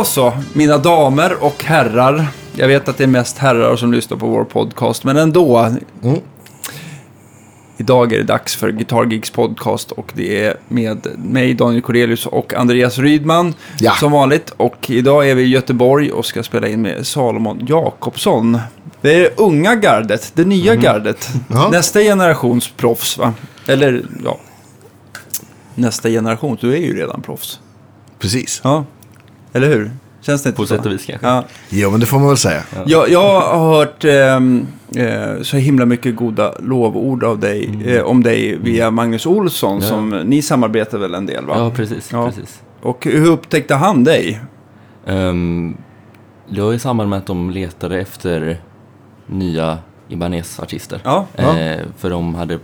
Då så, mina damer och herrar. Jag vet att det är mest herrar som lyssnar på vår podcast, men ändå. Mm. Idag är det dags för Guitar Geeks podcast och det är med mig, Daniel Corelius och Andreas Rydman Ja. som vanligt. Och idag är vi i Göteborg och ska spela in med Salomon Jakobsson. Det är det unga gardet, det nya gardet. Mhm. Ja. Nästa generations proffs, va? Eller, ja. Nästa generation, du är ju redan proffs. Precis. Ja, eller hur? Känns det inte På så? sätt och vis kanske. Ja. Jo, men det får man väl säga. Jag, jag har hört ehm, eh, så himla mycket goda lovord av dig, eh, om dig via Magnus Olsson, Mm. Ja. som ni samarbetar väl en del va? Ja, precis. Ja. precis. Och hur upptäckte han dig? Um, det var i samband med att de letade efter nya Ibanez-artister. Ja, Ja. Eh, för de hade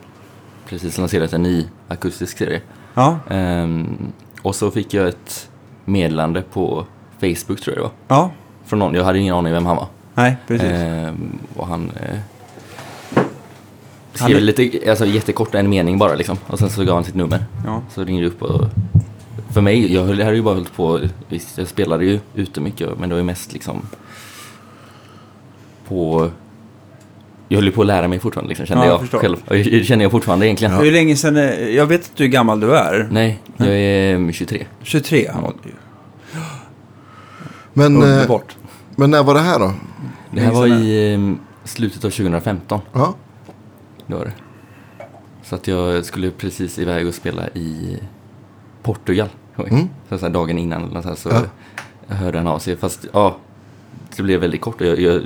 precis lanserat en ny akustisk serie. ja, Ehm, och så fick jag ett meddelande på Facebook tror jag det var. ja. Från någon, jag hade ingen aning vem han var. Nej, precis. Ehm, och han eh, Han skrev är- lite, alltså jättekort, en mening bara liksom. Och sen så gav han sitt nummer. Ja. Så ringde jag upp och... För mig, jag höll- hade ju bara hållit på, visst jag spelade ju ute mycket men det var ju mest liksom på... Jag höll ju på att lära mig fortfarande liksom, kände Ja, jag jag, själv. Och det känner jag fortfarande egentligen. Hur länge sedan, är- jag vet inte hur gammal du är. Nej, jag är mm, 23. 23? Ja, Men, eh, underbart. men när var det här då? Det här var i eh, slutet av 2015. Ja. Det var det. Så att jag skulle precis iväg och spela i Portugal. Mm. Så, så här, dagen innan eller så, här, så Ja. hörde han av sig. Fast ja, det blev väldigt kort och jag, jag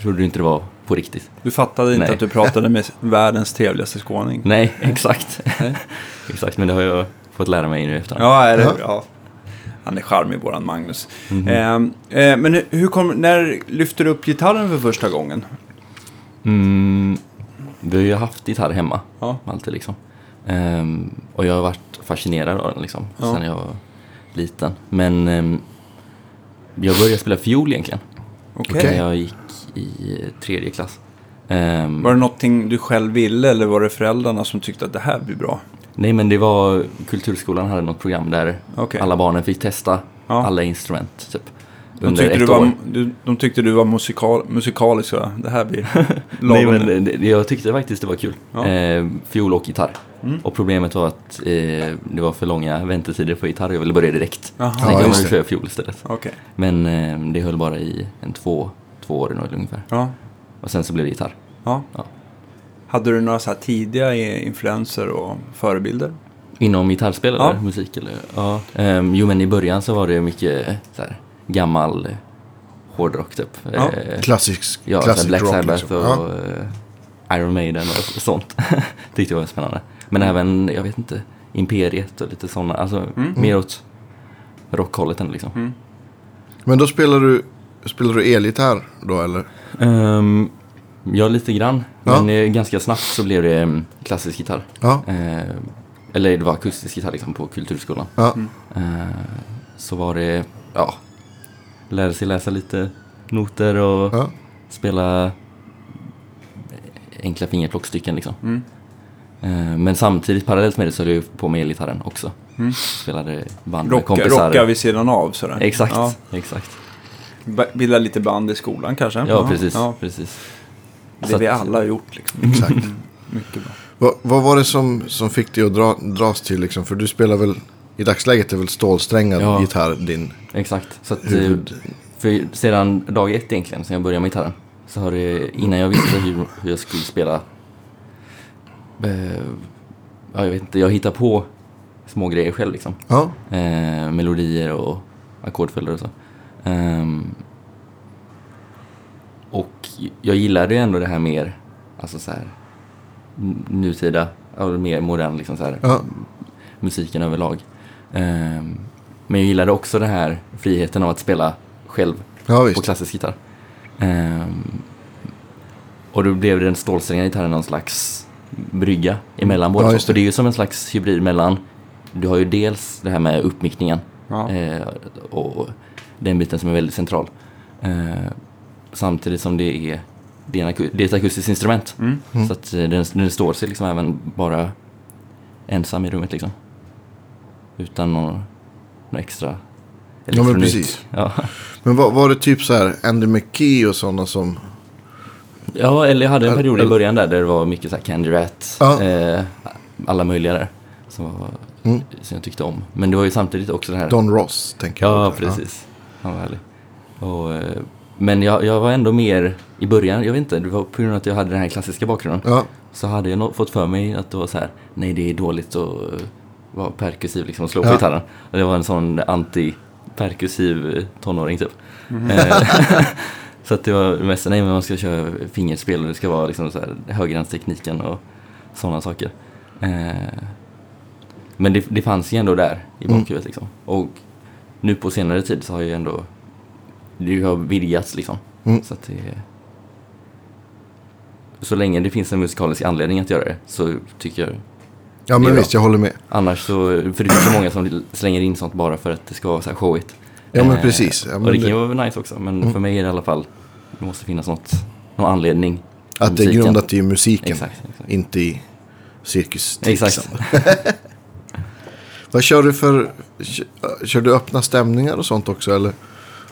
trodde inte det var på riktigt. Du fattade inte Nej. att du pratade med världens trevligaste skåning? Nej, exakt. exakt, men det har jag fått lära mig nu efterhand. Ja, är det? Ja. Han är charmig, våran Magnus. Ehm, eh, men hur- hur kom, när lyfte du upp gitarren för första gången? Mm, vi har ju haft gitarr hemma, Ja. alltid liksom. Ehm, och jag har varit fascinerad av den liksom, Ja. sen jag var liten. Men ehm, jag började spela fiol egentligen, Okej. när jag gick i tredje klass. Ehm, Var det någonting du själv ville eller var det föräldrarna som tyckte att det här blir bra? Nej men det var, Kulturskolan hade något program där Okej. alla barnen fick testa Ja. alla instrument typ. De tyckte, du var, du, de tyckte du var musikal, musikalisk? Det här blir Nej men jag tyckte faktiskt det var kul. Ja. Eh, fiol och gitarr. Mm. Och problemet var att eh, det var för långa väntetider på gitarr. Jag ville börja direkt. Jaha. Så Ja, jag just tänkte det. köra fiol istället. Okej. Men eh, det höll bara i en två, två år ungefär. Ja. Och sen så blev det gitarr. ja. Ja. Hade du några så tidiga influenser och förebilder? Inom gitarrspel Ja. eller musik eller? Ja. Ehm, jo men i början så var det mycket så här, gammal eh, hårdrock typ. Ja. Eh, Klassisk, Ja, classic här Black rock Sabbath liksom. och Ja. eh, Iron Maiden och sånt. Tyckte jag var spännande. Men även, jag vet inte, Imperiet och lite sådana. Alltså Mm. mer åt rockhållet än liksom. Mm. Men då spelar du, spelar du elgitarr då eller? Um, ja, lite grann. Ja. Men ganska snabbt så blev det um, klassisk gitarr. Ja. Eh, eller det var akustisk gitarr liksom på Kulturskolan. Ja. Eh, så var det, ja, lära sig läsa lite noter och Ja. spela enkla fingerplockstycken liksom. Mm. Eh, Men samtidigt, parallellt med det, så höll jag på med elgitarren också. Mm. Spelade band med Rocka, kompisar. rocka vid sidan av sådär. Exakt, Ja. exakt. Bilda lite band i skolan kanske? Ja, precis. Ja. precis. Det Så vi att- alla har gjort liksom. Exakt. Mm. Mycket bra. Vad, vad var det som, som fick dig att dra, dras till liksom? För du spelar väl, i dagsläget är väl stålsträngad Ja. gitarr din Exakt. Så att, eh, huvud... för sedan dag ett egentligen, sen jag började med gitarren, så har det, innan jag visste hur, hur jag skulle spela, eh, ja, jag vet inte, jag hittar på små grejer själv liksom. Ja. eh, melodier och ackordföljder och så. Ehm, och jag gillade ju ändå det här mer, alltså så här nutida, mer modern liksom så här, Ja. musiken överlag. Ehm, men jag gillade också den här friheten av att spela själv ja, på klassisk gitarr. Ehm, och då blev den stålsträngade gitarren någon slags brygga emellan båda Ja, just det. Är ju som en slags hybrid mellan, du har ju dels det här med uppmickningen Ja. eh, och den biten som är väldigt central. Eh, samtidigt som det är, det är, en aku- det är ett akustiskt instrument. Mm. Mm. Så att eh, den, den står sig liksom även bara ensam i rummet liksom. Utan någon, någon extra elektronik. precis. Ja. Men var, var det typ så här Andy McKee och sådana som... ja, eller jag hade en period i början där, där det var mycket så här Candy Rat. Ja. Eh, alla möjliga där. Som, var, Mm. som jag tyckte om. Men det var ju samtidigt också det här. Don Ross, tänker jag. Ja, precis. Han var härlig. Och, eh, men jag, jag var ändå mer i början, jag vet inte, det var på grund av att jag hade den här klassiska bakgrunden. Ja, Så hade jag fått för mig att det var så här, nej det är dåligt att vara perkussiv liksom och slå på Ja. gitarren. Och det var en sån anti-perkussiv eh, tonåring typ. Eh, så att det var mest, nej men man ska köra fingerspel och det ska vara liksom så här högerhandstekniken och sådana saker. Eh, men det, det fanns ju ändå där i Mm. bakhuvudet liksom. Och nu på senare tid så har jag ju ändå, det har vidgats liksom. Mm. Så att det så länge det finns en musikalisk anledning att göra det så tycker jag ja men visst, jag håller med. Annars så, för det är så många som slänger in sånt bara för att det ska vara så här showigt. Ja, men Eh, precis. Ja, men och det kan ju vara nice också, men Mm. för mig är det i alla fall, det måste finnas något, någon anledning. Att det är grundat i musiken, Exakt, exakt. inte i cirkus. Exakt. Vad kör du för... Kör, du öppna stämningar och sånt också eller?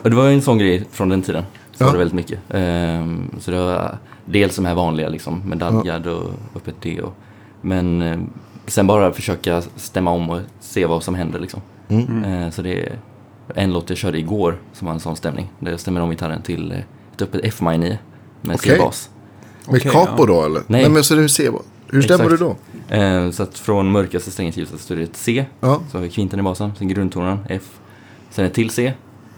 Det var ju en sån grej från den tiden. Så Ja. var det väldigt mycket. Ehm, så det var dels de här vanliga liksom, medaljad och öppet D. Och, men eh, sen bara försöka stämma om och se vad som händer liksom. Mm. Eh, så det är en låt jag körde igår som har en sån stämning. Där jag stämmer om gitarren till eh, ett öppet F-maj 9 med Okej. C-bas. Med Okej, capo ja. då eller? Nej. men så det är C. Hur stämmer Exakt. du då? Eh, så att från mörkaste strängen till ljusaste så är det ett C. Ja. Så har vi kvinten i basen, sen grundtonen F. Sen ett till C.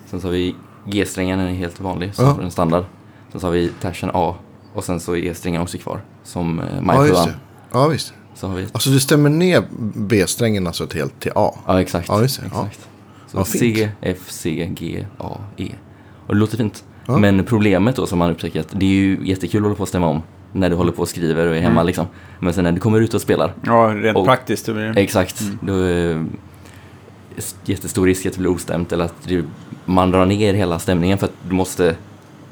Sen så har vi G-strängen, den är helt vanlig, som Ja. en standard. Sen så har vi tersen A. Och sen så är E-strängen också kvar, som eh, Ja, maj det. Ja, visst. Så har vi, Alltså du stämmer ner B-strängen alltså till helt till A. ja exakt. Ja, just det. Ja. exakt. Så Ja, fint. C, F, C, G, A, E. Och det låter fint. Ja. Men problemet då som man upptäcker att det är ju jättekul att hålla på och stämma om. När du håller på och skriver och är hemma liksom. Men sen när du kommer ut och spelar. Ja, rent Och- praktiskt. Det blir... Exakt. Då är det jättestor risk att det blir ostämt eller att det, man drar ner hela stämningen för att du måste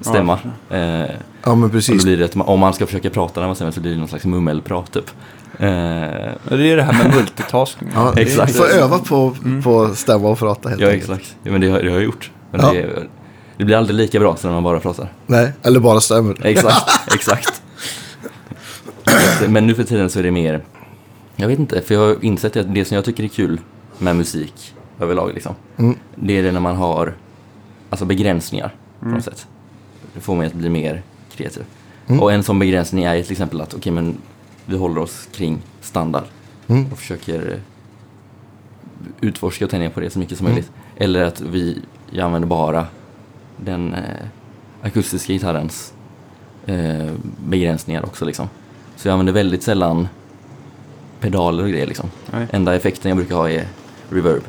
stämma. eh, Ja, men och då precis. blir det att om man ska försöka prata när man stämmer så blir det någon slags mummelprat typ. Eh, Ja, Det är det här med multitasking. Ja, Exakt. Du får öva på, på att stämma och prata helt ja, enkelt. exakt. Ja, men det har, det har jag gjort. Men Ja. det, det blir aldrig lika bra som när man bara pratar. Nej, eller bara stämmer. Exakt, exakt. Men nu för tiden så är det mer, jag vet inte, för jag har insett att det som jag tycker är kul med musik överlag liksom, Mm. det är det när man har alltså begränsningar på något sätt. Det får mig att bli mer kreativ. Mm. Och en sån begränsning är till exempel att, okej men vi håller oss kring standard Mm. och försöker eh, utforska och tänja på det så mycket som Mm. möjligt. Eller att vi använder bara den eh, akustiska gitarrens eh, begränsningar också liksom. Så jag använder väldigt sällan pedaler och grejer liksom. Nej. Enda effekten jag brukar ha är reverb.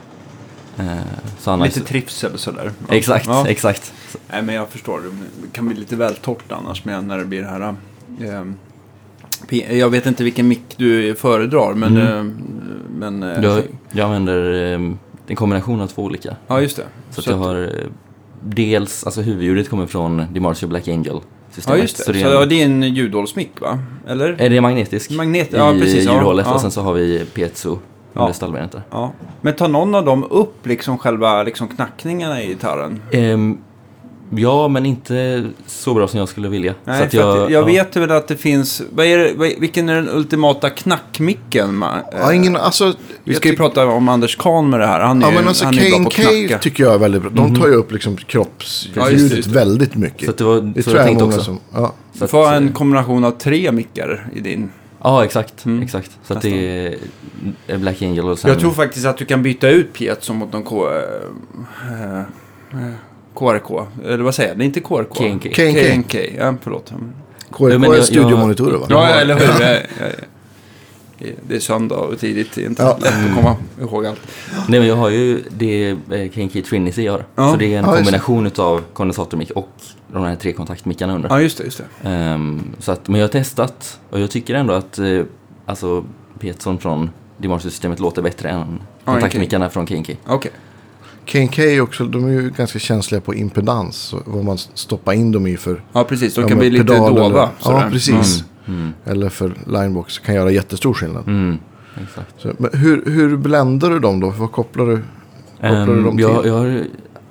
Eh, så annars... Lite trivsel sådär. Ja. Exakt, Ja. exakt. Nej, men jag förstår. Det kan bli lite väl torrt annars med när det blir det här. P- jag vet inte vilken mick du föredrar, men... Mm. ehm, men eh, Jag, jag använder eh, en kombination av två olika. Ja, just det. Så, att jag har eh, dels, alltså huvudljudet kommer från DiMarzio Black Angel Ja, systemet. just det. Så det är, är, en, det är en ljudhålsmick, va? Eller? är det magnetisk? Magnet, ja, I precis, ja, ljudhålet ja. och sen så har vi piezo Ja. Ja. Men tar någon av dem upp liksom själva liksom knackningarna i gitarren? Ehm, ja, men inte så bra som jag skulle vilja. Nej, så att jag, att jag ja. vet väl att det finns... Vad är det, vad, vilken är den ultimata knackmicken? Ja, eh, ingen, alltså, Vi jag ska ju prata om Anders Kahn med det här. Han är, Ja men alltså han är bra på att knacka. tycker jag är väldigt bra. De tar ju upp liksom Ja, kroppsljudet just det, just det. väldigt mycket. Så att det var det så tror jag jag är tänkte också. som... Ja. Så Du att, får eh, en kombination av tre mickar i din. Ja, exakt. Mm. exakt. Så att det är Black Angel och sen... Jag tror faktiskt att du kan byta ut piezo mot någon K... eh, eh, KRK. Eller vad säger jag? Det är inte KRK. K&K. K&K. K&K. Ja, förlåt. KRK men är jag- studiomonitorer va? Ja, eller hur? Jag- jag- Det är söndag och tidigt. Det är inte Ja. lätt att komma ihåg allt. Nej, men jag har ju det eh, K&K Trinity har. Ja. Så det är en Ja, just det. kombination utav kondensatormick och de här tre kontaktmickarna under. Ja, just det. Just det. Ehm, så att, men jag har testat och jag tycker ändå att eh, alltså, Pietson från DiMarzio-systemet låter bättre än kontaktmickarna från K&K. Okej. K&K är också, de är ju ganska känsliga på impedans. Vad man stoppar in dem i för... Ja, precis. De kan bli lite dova. eller- Ja, precis. Mm, Eller för linebox kan göra jättestor skillnad. mm, exakt. Så, men hur, hur bländar du dem då? Vad kopplar du, kopplar du Ehm, dem till? jag, jag har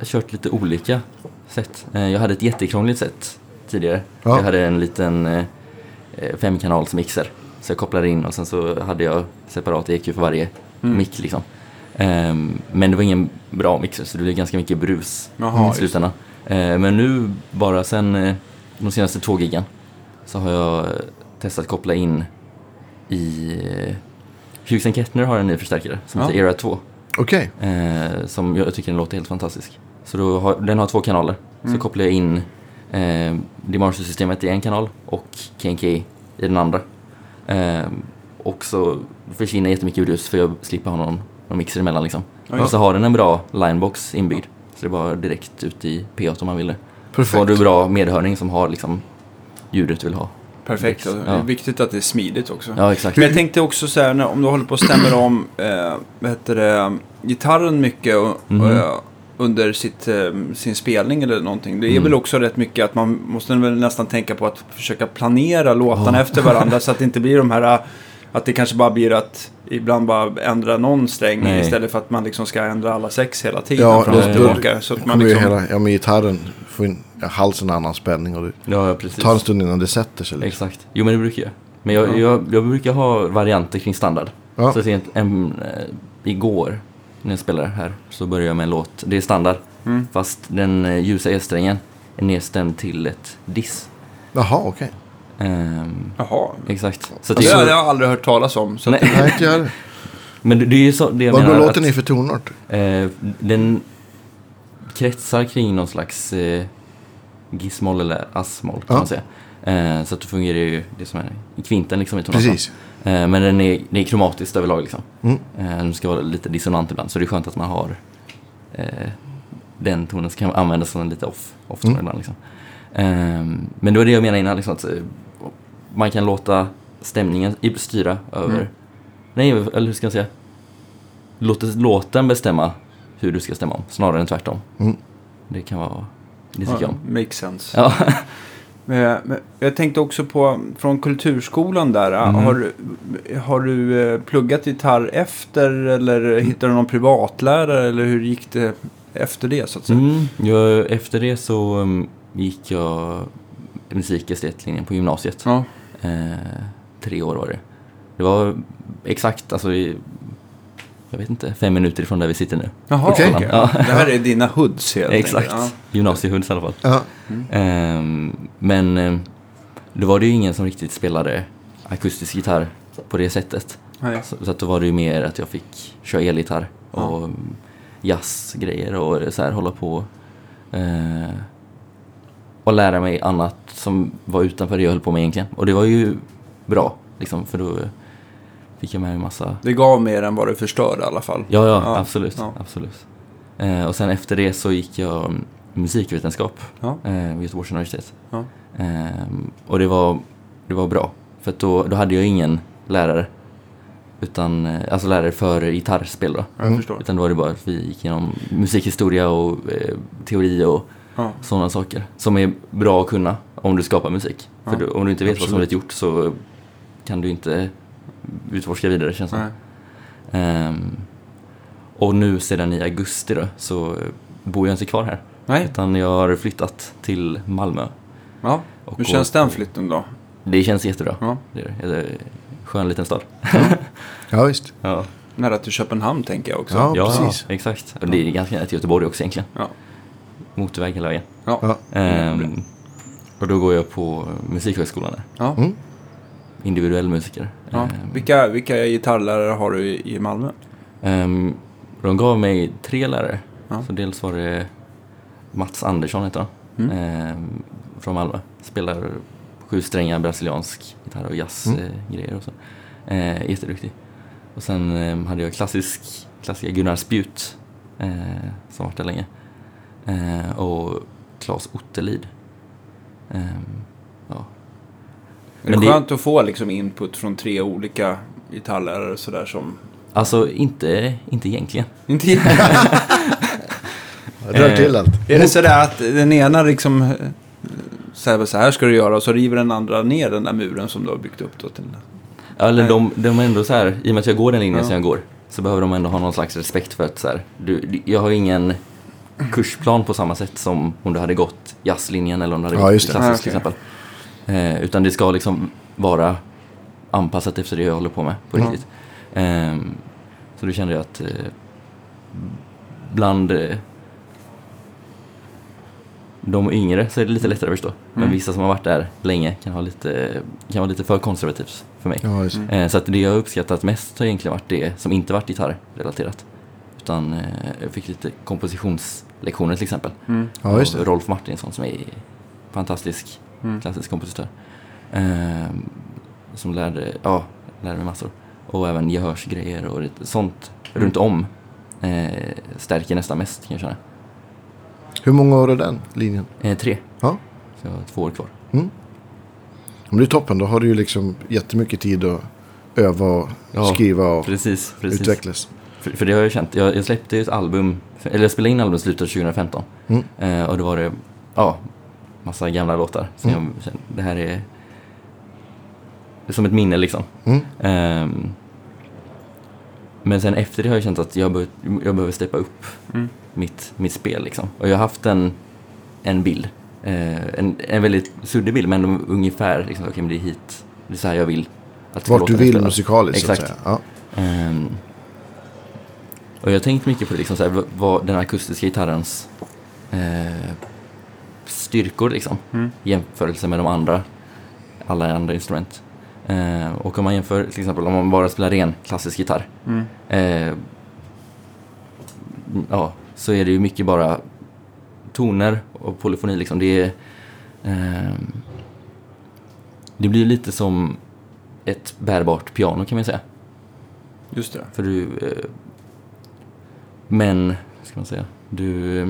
kört lite olika sätt. Eh, jag hade ett jättekrångligt sätt tidigare. Ja. Jag hade en liten eh, eh, femkanals mixer. Så jag kopplade in och sen så hade jag separat EQ för varje Mm. mick liksom. Ehm, men det var ingen bra mixer så det blev ganska mycket brus Jaha, i slutändan. Eh, men nu bara sen eh, de senaste två giggen så har jag eh, testat koppla in i eh, Hughes Kettner har en ny förstärkare som Ja. heter Era 2. Okej. Eh, som jag tycker den låter helt fantastisk. Så har, den har två kanaler. Mm. Så kopplar jag in eh, Dimarsio-systemet i en kanal och KNK i den andra. Eh, och så försvinner jättemycket brus för jag slipper ha någon, någon mixer emellan liksom. Ja, och så har den en bra linebox inbyggd. Så det är bara direkt ut i P8 om man vill det. Så har du bra medhörning som har liksom ljudet du vill ha. Perfekt. och Det är Ja. viktigt att det är smidigt också. Ja, exakt. Men jag tänkte också så här, om du håller på och stämmer om eh, vad heter det, gitarren mycket och, Mhm. eh, under sitt, eh, sin spelning eller någonting. Det är Mm. väl också rätt mycket att man måste väl nästan tänka på att försöka planera låtarna Ja. efter varandra så att det inte blir de här, eh, att det kanske bara blir att ibland bara ändra någon sträng Nej. istället för att man liksom ska ändra alla sex hela tiden. Ja, fram och tillbaka. Så att man liksom, hela, ja, med gitarren får in ja, halsen en annan spänning och det Ja, precis. tar en stund innan det sätter sig. Liksom. Exakt. Jo, men det brukar jag. Men jag, Ja. jag, jag brukar ha varianter kring standard. Ja. Så sent en, eh, igår när jag spelade här så började jag med en låt. Det är standard. Mm. Fast den eh, ljusa E-strängen är nedstämd till ett diss. Jaha, okej. Ehm, Jaha. exakt. Så Det det har jag aldrig hört talas om. Så Nej. Nej, inte jag men det, det är ju så det jag Vad menar. går låten att, i för tonart? eh, den kretsar kring någon slags eh, gissmoll eller assmoll kan Ja. man säga. Eh, så att det fungerar ju det som är i kvinten liksom i tonarten. Precis. Eh, men den är, den är kromatiskt överlag liksom. Mm. Eh, den ska vara lite dissonant ibland, så det är skönt att man har eh, den tonen som kan användas som en lite off, off Mm. ibland. Liksom. Eh, men det var det jag menade innan, liksom, att eh, man kan låta stämningen styra över... Mm. Nej, eller hur ska jag säga? Låt låten bestämma hur du ska stämma om, snarare än tvärtom. Mm. Det kan vara... Det tycker jag ja, om. makes sense. Ja. Men, men jag tänkte också på, från kulturskolan där, Mhm. har, du- har du eh, pluggat gitarr efter eller hittade du någon privatlärare eller hur gick det efter det så att säga? Mm, jag, efter det så um, gick jag musikestetlinjen på gymnasiet. Ja, Eh, tre år var det. Det var exakt, alltså, i, jag vet inte, fem minuter ifrån där vi sitter nu. Jaha, okej. Ja. Det här är dina hoods helt Exakt, enkelt. gymnasiehunds i alla fall. Ja. Ehm, men eh, då var det ju ingen som riktigt spelade akustisk gitarr på det sättet. Ja. Nej. Så, så att då var det ju mer att jag fick köra elgitarr och mm, jazzgrejer och så här hålla på. Eh, och lära mig annat som var utanför det jag höll på med egentligen. Och det var ju bra, liksom, för då fick jag med mig massa... Det gav mer än vad det förstörde i alla fall. Ja, ja, Ja, absolut. ja. absolut. Eh, och sen efter det så gick jag mm, musikvetenskap Ja. eh, vid Göteborgs universitet. Ja. Ehm, och det var, det var bra. För då, då hade jag ingen lärare. Utan, eh, alltså lärare för gitarrspel då. Förstår. Utan då var det bara att vi gick igenom musikhistoria och eh, teori och Ja. sådana saker. Som är bra att kunna om du skapar musik. Ja, För du, om du inte vet vad som är absolut. gjort så kan du inte utforska vidare känns det. Ehm, och nu sedan i augusti då så bor jag inte kvar här. Nej. Utan jag har flyttat till Malmö. Ja. Och Hur känns på- den flytten då? Det känns jättebra. Ja. Det är det. Är en skön liten stad. ja, visst. Ja, Nära till Köpenhamn tänker jag också. Ja. ja precis. exakt. Och det är ganska nära till Göteborg också egentligen. Ja. Motorväg hela vägen. Ja. Ehm, och då går jag på Musikhögskolan där. Ja. Mm. Individuell musiker. Ja. Ehm, Vilka, vilka gitarrlärare har du i, i Malmö? ehm, de gav mig tre lärare. Ja. Så dels var det Mats Andersson heter han. Mm. Ehm, från Malmö. Spelar sju strängar brasiliansk gitarr och jazzgrejer Mm. eh, grejer och så. Eh, jätteduktig. Och sen eh, hade jag klassisk, klassiska Gunnar Spjut eh, som varit där länge. Eh, och Claes Otterlid. Ehm, ja. Är Men det det- skönt att få liksom input från tre olika gitarrlärare sådär som... Alltså inte, inte egentligen. Inte Rör till allt. Är det sådär att den ena liksom eh, säger så här ska du göra och så river den andra ner den där muren som du har byggt upp då till... Ja, Eller de, de är ändå så här, i och med att jag går den linjen Ja. som jag går, så behöver de ändå ha någon slags respekt för att så här, du- jag har ingen kursplan på samma sätt som om du hade gått jazzlinjen eller om du hade Ja, gått klassiskt Ja, till exempel. Eh, utan det ska liksom vara anpassat efter det jag håller på med på Ja. riktigt. Ehm, så då kände jag att eh, bland eh, de yngre så är det lite lättare att förstå. Men Mm. vissa som har varit där länge kan, ha lite, kan vara lite för konservativt för mig. Ja. Mm. Eh, så att det jag har uppskattat mest har egentligen varit det som inte varit gitarrrelaterat. Utan eh, jag fick lite kompositionslektioner till exempel. Mm. Ja, just av det. Rolf Martinsson som är fantastisk Mm. klassisk kompositör. Eh, som lärde, ja, lärde mig massor. Och även gehörsgrejer och lite sånt Mm. runt om eh, stärker nästan mest kan jag känna. Hur många år är den linjen? Eh, tre, Ja. så jag har två år kvar. Men det är toppen. Då har du ju liksom jättemycket tid att öva och Ja, skriva och Precis, precis. utvecklas. För, för det har jag känt. Jag, jag släppte ju ett album, eller jag spelade in album i slutet av 2015. Mm. Eh, och då var det, ja, massa gamla låtar. Så Mm. jag kände, det här är, det är som ett minne liksom. Mm. Ehm, men sen efter det har jag känt att jag, bör, jag behöver steppa upp Mm. mitt, mitt spel liksom. Och jag har haft en, en bild. Eh, en, en väldigt suddig bild, men ungefär liksom, okej men det är hit, det är så här jag vill att Vart du vill spelas. musikaliskt så att Exakt. säga. Ja. Och jag har tänkt mycket på det, liksom, så här, vad- den akustiska gitarrens eh, styrkor liksom, Mm. jämförelse med de andra, alla andra instrument. Eh, och om man jämför, till exempel om man bara spelar ren klassisk gitarr, Mm. eh, ja, så är det ju mycket bara toner och polyfoni liksom. Det är, ehm, det blir lite som ett bärbart piano kan man säga. Just det. För du... Men, ska man säga? Du...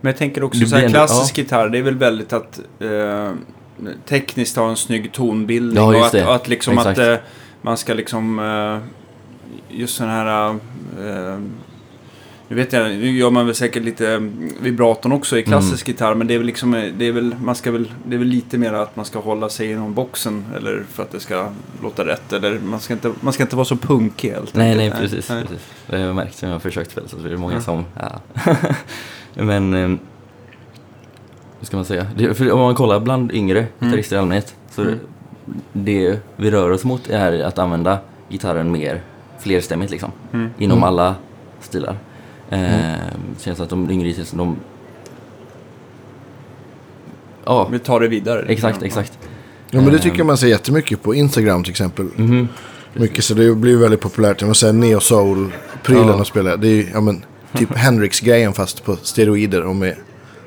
Men jag tänker också så här ändå- klassisk gitarr, det är väl väldigt att eh, tekniskt ha en snygg tonbildning Ja, och att, att liksom Exakt. att eh, man ska liksom eh, just sån här eh, nu vet jag, nu gör man väl säkert lite eh, vibraton också i klassisk Mm. gitarr men det är väl liksom, eh, det är väl, man ska väl, det är väl lite mer att man ska hålla sig inom boxen eller för att det ska låta rätt eller man ska inte, man ska inte vara så punkig helt nej, nej, precis. nej. precis. Det har jag märkt som jag har försökt spela så det är många Ja. som... Ja. men... Eh, vad ska man säga? Det, för om man kollar bland yngre gitarrister i allmänhet så Mm. det vi rör oss mot är att använda gitarren mer flerstämmigt liksom. Mm. Inom Mm. alla stilar. Eh, Känns att de yngre gitarristerna, de... Ja, Vi tar det vidare. exakt, exakt. ja, men det Ehm. tycker man ser jättemycket på Instagram till exempel. Mhm. Mycket så det blir väldigt populärt. Man säger neo soul-prylen Ja. att spela. Det är ja men, typ Hendrix-grejen fast på steroider och med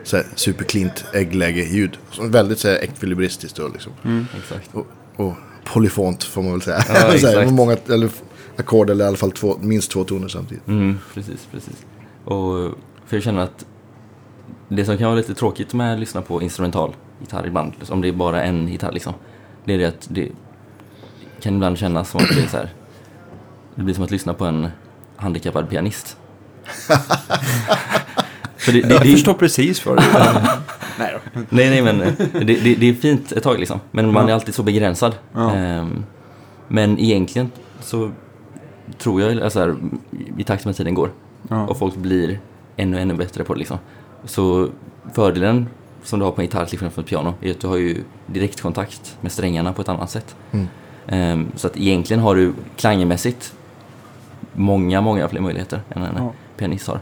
så här, supercleant äggläge-ljud. Väldigt så här, ekvilibristiskt och liksom. Exakt. Och, och polyfont får man väl säga. Ja, så här, många, eller ackord eller i alla fall två, minst två toner samtidigt. Mm, precis, precis. Och för jag känner att det som kan vara lite tråkigt med att lyssna på instrumental gitarr ibland, om det är bara en gitarr liksom, det är det att det kan ibland kännas som att det är så här, det blir som att lyssna på en handikappad pianist. för det, det, Jag det, förstår precis vad du Nej. Nej, nej, men det, det, det är fint ett tag liksom. Men man Ja. är alltid så begränsad. Ja. Ehm, men egentligen så tror jag, alltså här, i takt med tiden går Ja. och folk blir ännu, ännu bättre på det liksom. Så fördelen som du har på en gitarr till skillnad från ett piano är att du har ju direktkontakt med strängarna på ett annat sätt. Mm. Ehm, så att egentligen har du klangmässigt många, många fler möjligheter än en Ja. pianist har.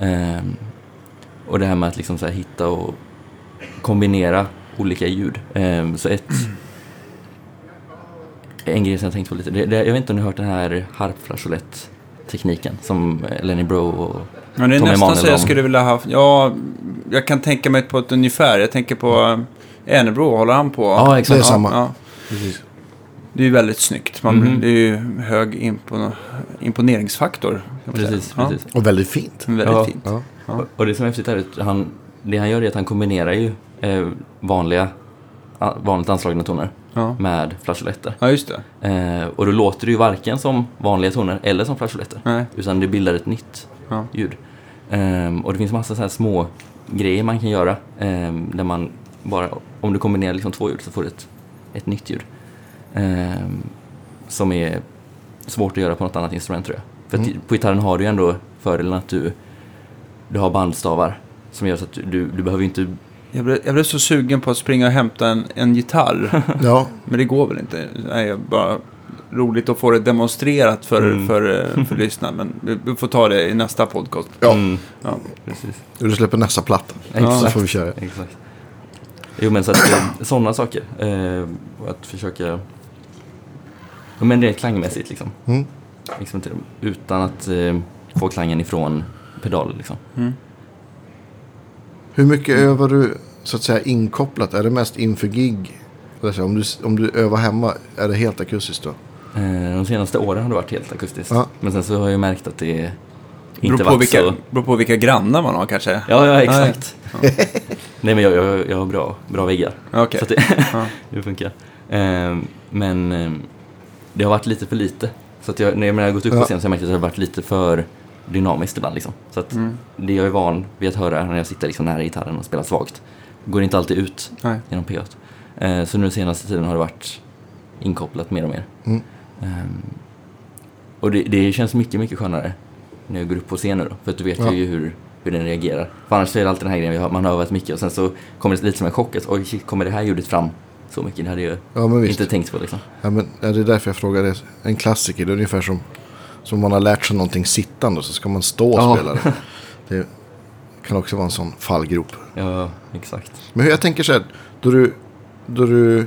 Ehm, och det här med att liksom så hitta och kombinera olika ljud. Ehm, så ett... En grej som jag tänkte på lite, det, det, jag vet inte om ni har hört den här harpflageolett-tekniken som eh, Lenny Bro och... Men det är Tom nästan så jag skulle vilja ha... Ja, jag kan tänka mig på ett ungefär. Jag tänker på äh, Enebro, håller han på? Ja, exakt. Det är samma. Ja. Det är ju väldigt snyggt. Man, Mhm. Det är ju hög impon, imponeringsfaktor. Precis, Ja, precis. Och väldigt fint. väldigt Ja. fint. Ja. Ja. Och- Och det som är häftigt är att han, det han gör är att han kombinerar ju eh, vanliga, vanligt anslagna toner Ja. med flageoletter. ja, just det. Eh, och då låter det ju varken som vanliga toner eller som flageoletter. Nej. Utan det bildar ett nytt Ja. ljud. Ehm, och det finns massa så här små grejer man kan göra. ehm, där man bara, om du kombinerar liksom två ljud så får du ett, ett nytt ljud. Ehm, som är svårt att göra på något annat instrument tror jag. För Mm. på gitarren har du ju ändå fördelen att du, du har bandstavar som gör så att du, du behöver inte... Jag blev, jag blev så sugen på att springa och hämta en, en gitarr. Ja, Men det går väl inte. Nej, jag bara roligt att få det demonstrerat för, Mm. för, eh, för lyssnarna. Men vi, vi får ta det i nästa podcast. ja. Mm, Ja. precis. du släpper nästa platta. Exakt. Så får vi köra. Exakt. Jo men så att eh, sådana saker. Eh, att försöka... Ja, men det är klangmässigt liksom. Mm. Experimentera utan att eh, få klangen ifrån pedaler liksom. Mm. Hur mycket övar du så att säga inkopplat? Är det mest inför gig? Om, du, om du övar hemma, är det helt akustiskt då? Eh, de senaste åren har det varit helt akustiskt. Ja. Men sen så har jag märkt att det inte Beror på, varit vilka, så... beror på vilka grannar man har kanske. Ja, ja exakt. Nej men jag, jag, jag har bra, bra väggar. Okej. Så att det, Ja. det funkar. Eh, men eh, det har varit lite för lite. Så att jag, när jag har gått upp på Ja. scen så har jag märkt att det har varit lite för dynamiskt ibland. Liksom. Så att Mm. det jag är van vid att höra när jag sitter liksom nära gitarren och spelar svagt går inte alltid ut Nej. genom P8. Eh, så nu den senaste tiden har det varit inkopplat mer och mer. Mm. Ehm, och det, det känns mycket, mycket skönare när jag går upp på scen nu då. För att du vet Ja. ju hur, hur den reagerar. För annars är det alltid den här grejen, man har övat mycket och sen så kommer det lite som en chock. Att, Oj, kommer det här ljudet fram så mycket? Det hade jag Ja, inte tänkt på liksom. Ja, men, ja, det är därför jag frågar. Det. En klassiker, det är ungefär som, som man har lärt sig någonting sittande så ska man stå och Ja. spela det. Det kan också vara en sån fallgrop. Ja, exakt. Men hur jag tänker så här, då du, då du,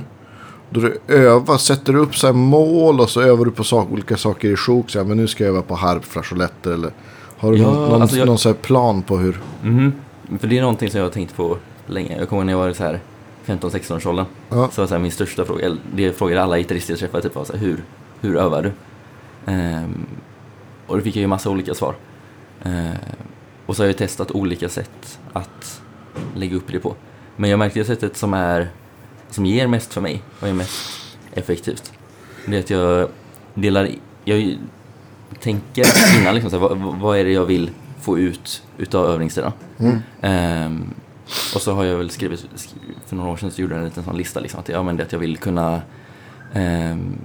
då du övar, sätter du upp så mål och så övar du på sak, olika saker i sjok. Så här, men nu ska jag öva på harp, flageoletter eller har du Ja, någon, någon, alltså jag- någon så plan på hur? Mhm. För det är någonting som jag har tänkt på länge. Jag kommer ihåg när jag var så här 15-16 års åldern. Ja. Så var så här, min största fråga, eller det frågade alla gitarrister jag träffade, typ var så här, hur, hur övar du? Ehm, och då fick jag ju massa olika svar. Ehm, och så har jag testat olika sätt att lägga upp det på. Men jag märkte det sättet som är, som ger mest för mig och är mest effektivt. Det är att jag delar, jag tänker innan liksom, så här, vad, vad är det jag vill få ut utav övningstiden? Ehm, och så har jag väl skrivit, sk- för några år sedan så gjorde jag en liten sån lista liksom, att, ja, men det att jag vill kunna ehm,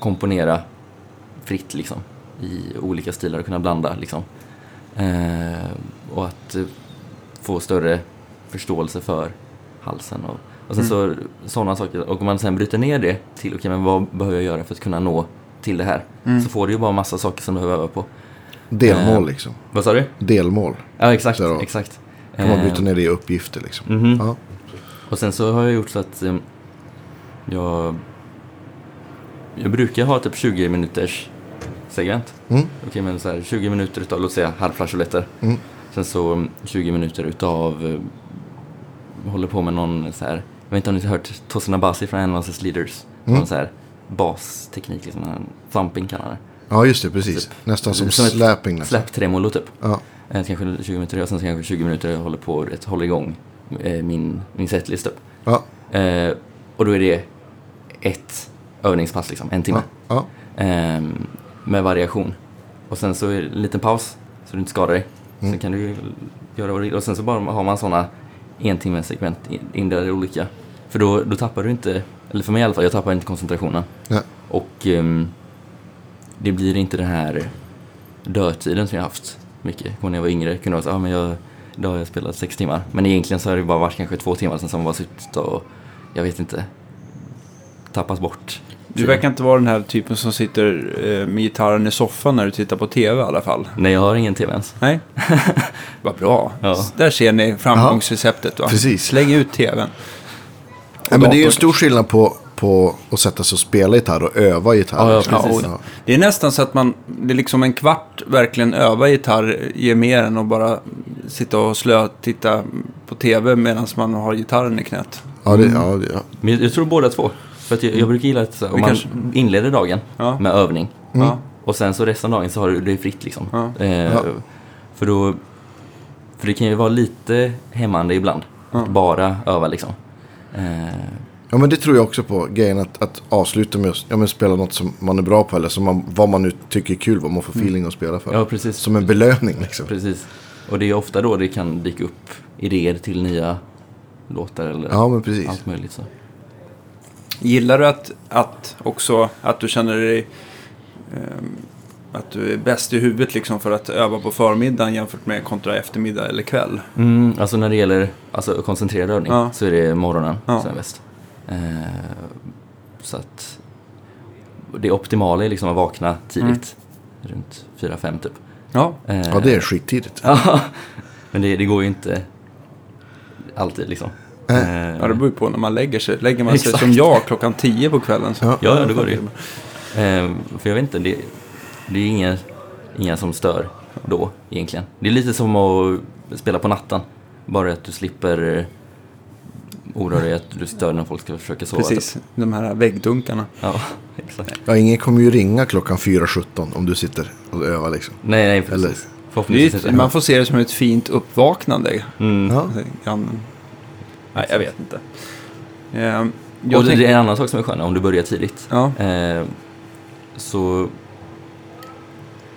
komponera fritt liksom, i olika stilar och kunna blanda. Liksom. Ehm, och att eh, få större förståelse för halsen. Och, och sen så sådana saker. Och om man sen bryter ner det till, okej men vad behöver jag göra för att kunna nå till det här? Så får du ju bara massa saker som du behöver öva på. Delmål Eh, liksom. Vad sa du? Delmål. Ja, exakt. Då exakt. Kan man bryta ner det i uppgifter liksom. mhm. Ja. Och sen så har jag gjort så att eh, jag, jag brukar ha typ 20 minuters segment. Mm. Okej, men så här 20 minuter utav, låt säga, halvflageoletter. Mm. Sen så mm, 20 minuter utav, eh, håller på med någon så här, jag vet inte om ni har hört Tosin Abasi från Analysis Leaders. Mm. Någon så här basteknik, liksom, thumping kallar det. ja, just det. Precis. Nästan som, Som ett slapping nästan. Släpp tremolo typ. Ja. Eh, kanske 20 minuter och sen så kanske 20 minuter jag håller på rätt, håller igång eh, min, min setlist typ. Ja. Eh, och då är det ett övningspass, liksom, en timme. Ja. Ehm, med variation. Och sen så en liten paus, så du inte skadar dig. Mm. Sen kan du göra vad du vill. Och sen så bara har man sådana en timmes segment in- indelade olika. För då, då tappar du inte, eller för mig i alla fall, jag tappar inte koncentrationen. Ja. Och ehm, det blir inte den här dödtiden som jag haft mycket. När jag var yngre kunde jag säga, ah, men jag, idag har jag spelat sex timmar. Men egentligen så har det bara varit kanske två timmar sen som man bara suttit och, jag vet inte, tappas bort. Du verkar inte vara den här typen som sitter eh, med gitarren i soffan när du tittar på tv i alla fall. Nej, jag har ingen tv ens. Nej? Vad bra. Ja. Där ser ni framgångsreceptet va? Precis. Släng ut tvn. Ja, men det är ju en stor skillnad på, på att sätta sig och spela gitarr och öva gitarr. Ja, ja, precis. Ja. Det är nästan så att man, det är liksom en kvart verkligen öva gitarr ger mer än att bara sitta och slö titta på tv medan man har gitarren i knät. Ja, det, ja, det- ja. Men jag, jag tror båda två. För att jag, jag brukar gilla att så, om man kanske- inleder dagen Ja. med övning. Ja. Och sen så resten av dagen så har du det är fritt liksom. Ja. Eh, Ja. För då, för det kan ju vara lite hämmande ibland. Ja. Att bara öva liksom. Eh, ja, men det tror jag också på. Grejen att, att avsluta med att ja, men spela något som man är bra på. Eller som man, vad man nu tycker är kul. Vad man får feeling att spela för. ja, precis. Som en belöning liksom. Precis. Och det är ofta då det kan dyka upp idéer till nya låtar eller Ja, men precis. allt möjligt. Så. Gillar du att, att också att du känner dig ehm, att du är bäst i huvudet liksom för att öva på förmiddagen jämfört med kontra eftermiddag eller kväll? Mm, alltså när det gäller alltså, koncentrerad övning Ja. så är det morgonen Ja. som är bäst. Eh, så att det optimala är liksom att vakna tidigt. Runt 4-5 typ. Ja, Eh, Ja, det är skittidigt. Men det, det går ju inte alltid liksom. Eh, ja det beror ju på när man lägger sig. Lägger man sig Exakt. som jag klockan 10 på kvällen så... Ja. Ja, det går det ju. Eh, för jag vet inte, det, det är inga, inga som stör då egentligen. Det är lite som att spela på natten. Bara att du slipper eh, oroa dig att du stör när folk ska försöka sova. Precis, Typ. de här väggdunkarna. Ja, exakt. Ja, ingen kommer ju ringa klockan 4.17 om du sitter och övar liksom. Nej, nej, precis. Eller- Det är, man får se det som ett fint uppvaknande. Mm. Ja. Nej, jag vet inte. Ehm, Och jag det, tänk- det är en annan sak som är skön om du börjar tidigt. Ja, Eh, så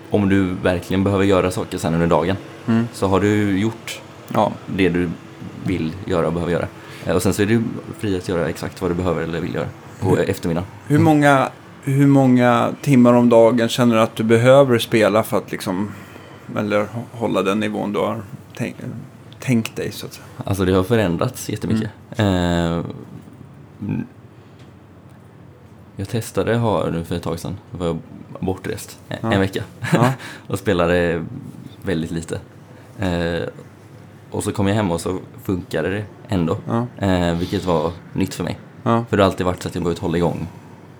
om du verkligen behöver göra saker sen under dagen Mm. så har du gjort ja, det du vill göra och behöver göra. Eh, och sen så är du fri att göra exakt vad du behöver eller vill göra på eftermiddagen. hur många, hur många timmar om dagen känner du att du behöver spela för att liksom, eller hå- hålla den nivån du har tänkt, tänkt dig så att säga? Alltså det har förändrats jättemycket. Mm. Eh, jag testade ha nu för ett tag sedan, då var jag bortrest en, Ja. vecka Ja, och spelade väldigt lite. Eh, och så kom jag hem och så funkade det ändå, ja, eh, vilket var nytt för mig. För det har alltid varit så att jag behövt hålla igång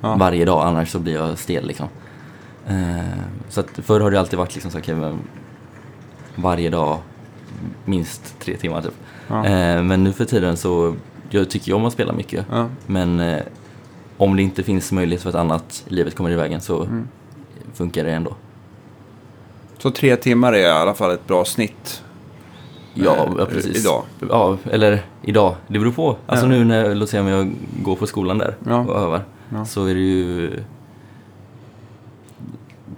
varje dag, annars så blir jag stel liksom. Eh, så att förr har det alltid varit liksom så men varje dag minst tre timmar typ. Ja. Eh, men nu för tiden så, jag tycker ju om att spela mycket. ja. Men eh, om det inte finns möjlighet för att annat livet kommer i vägen så Mm. funkar det ändå. Så tre timmar är i alla fall ett bra snitt. Ja, eh, ja precis. Idag. Ja, eller idag. Det beror på. Alltså nu när, låt säga om jag går på skolan där och övar. Så är det ju...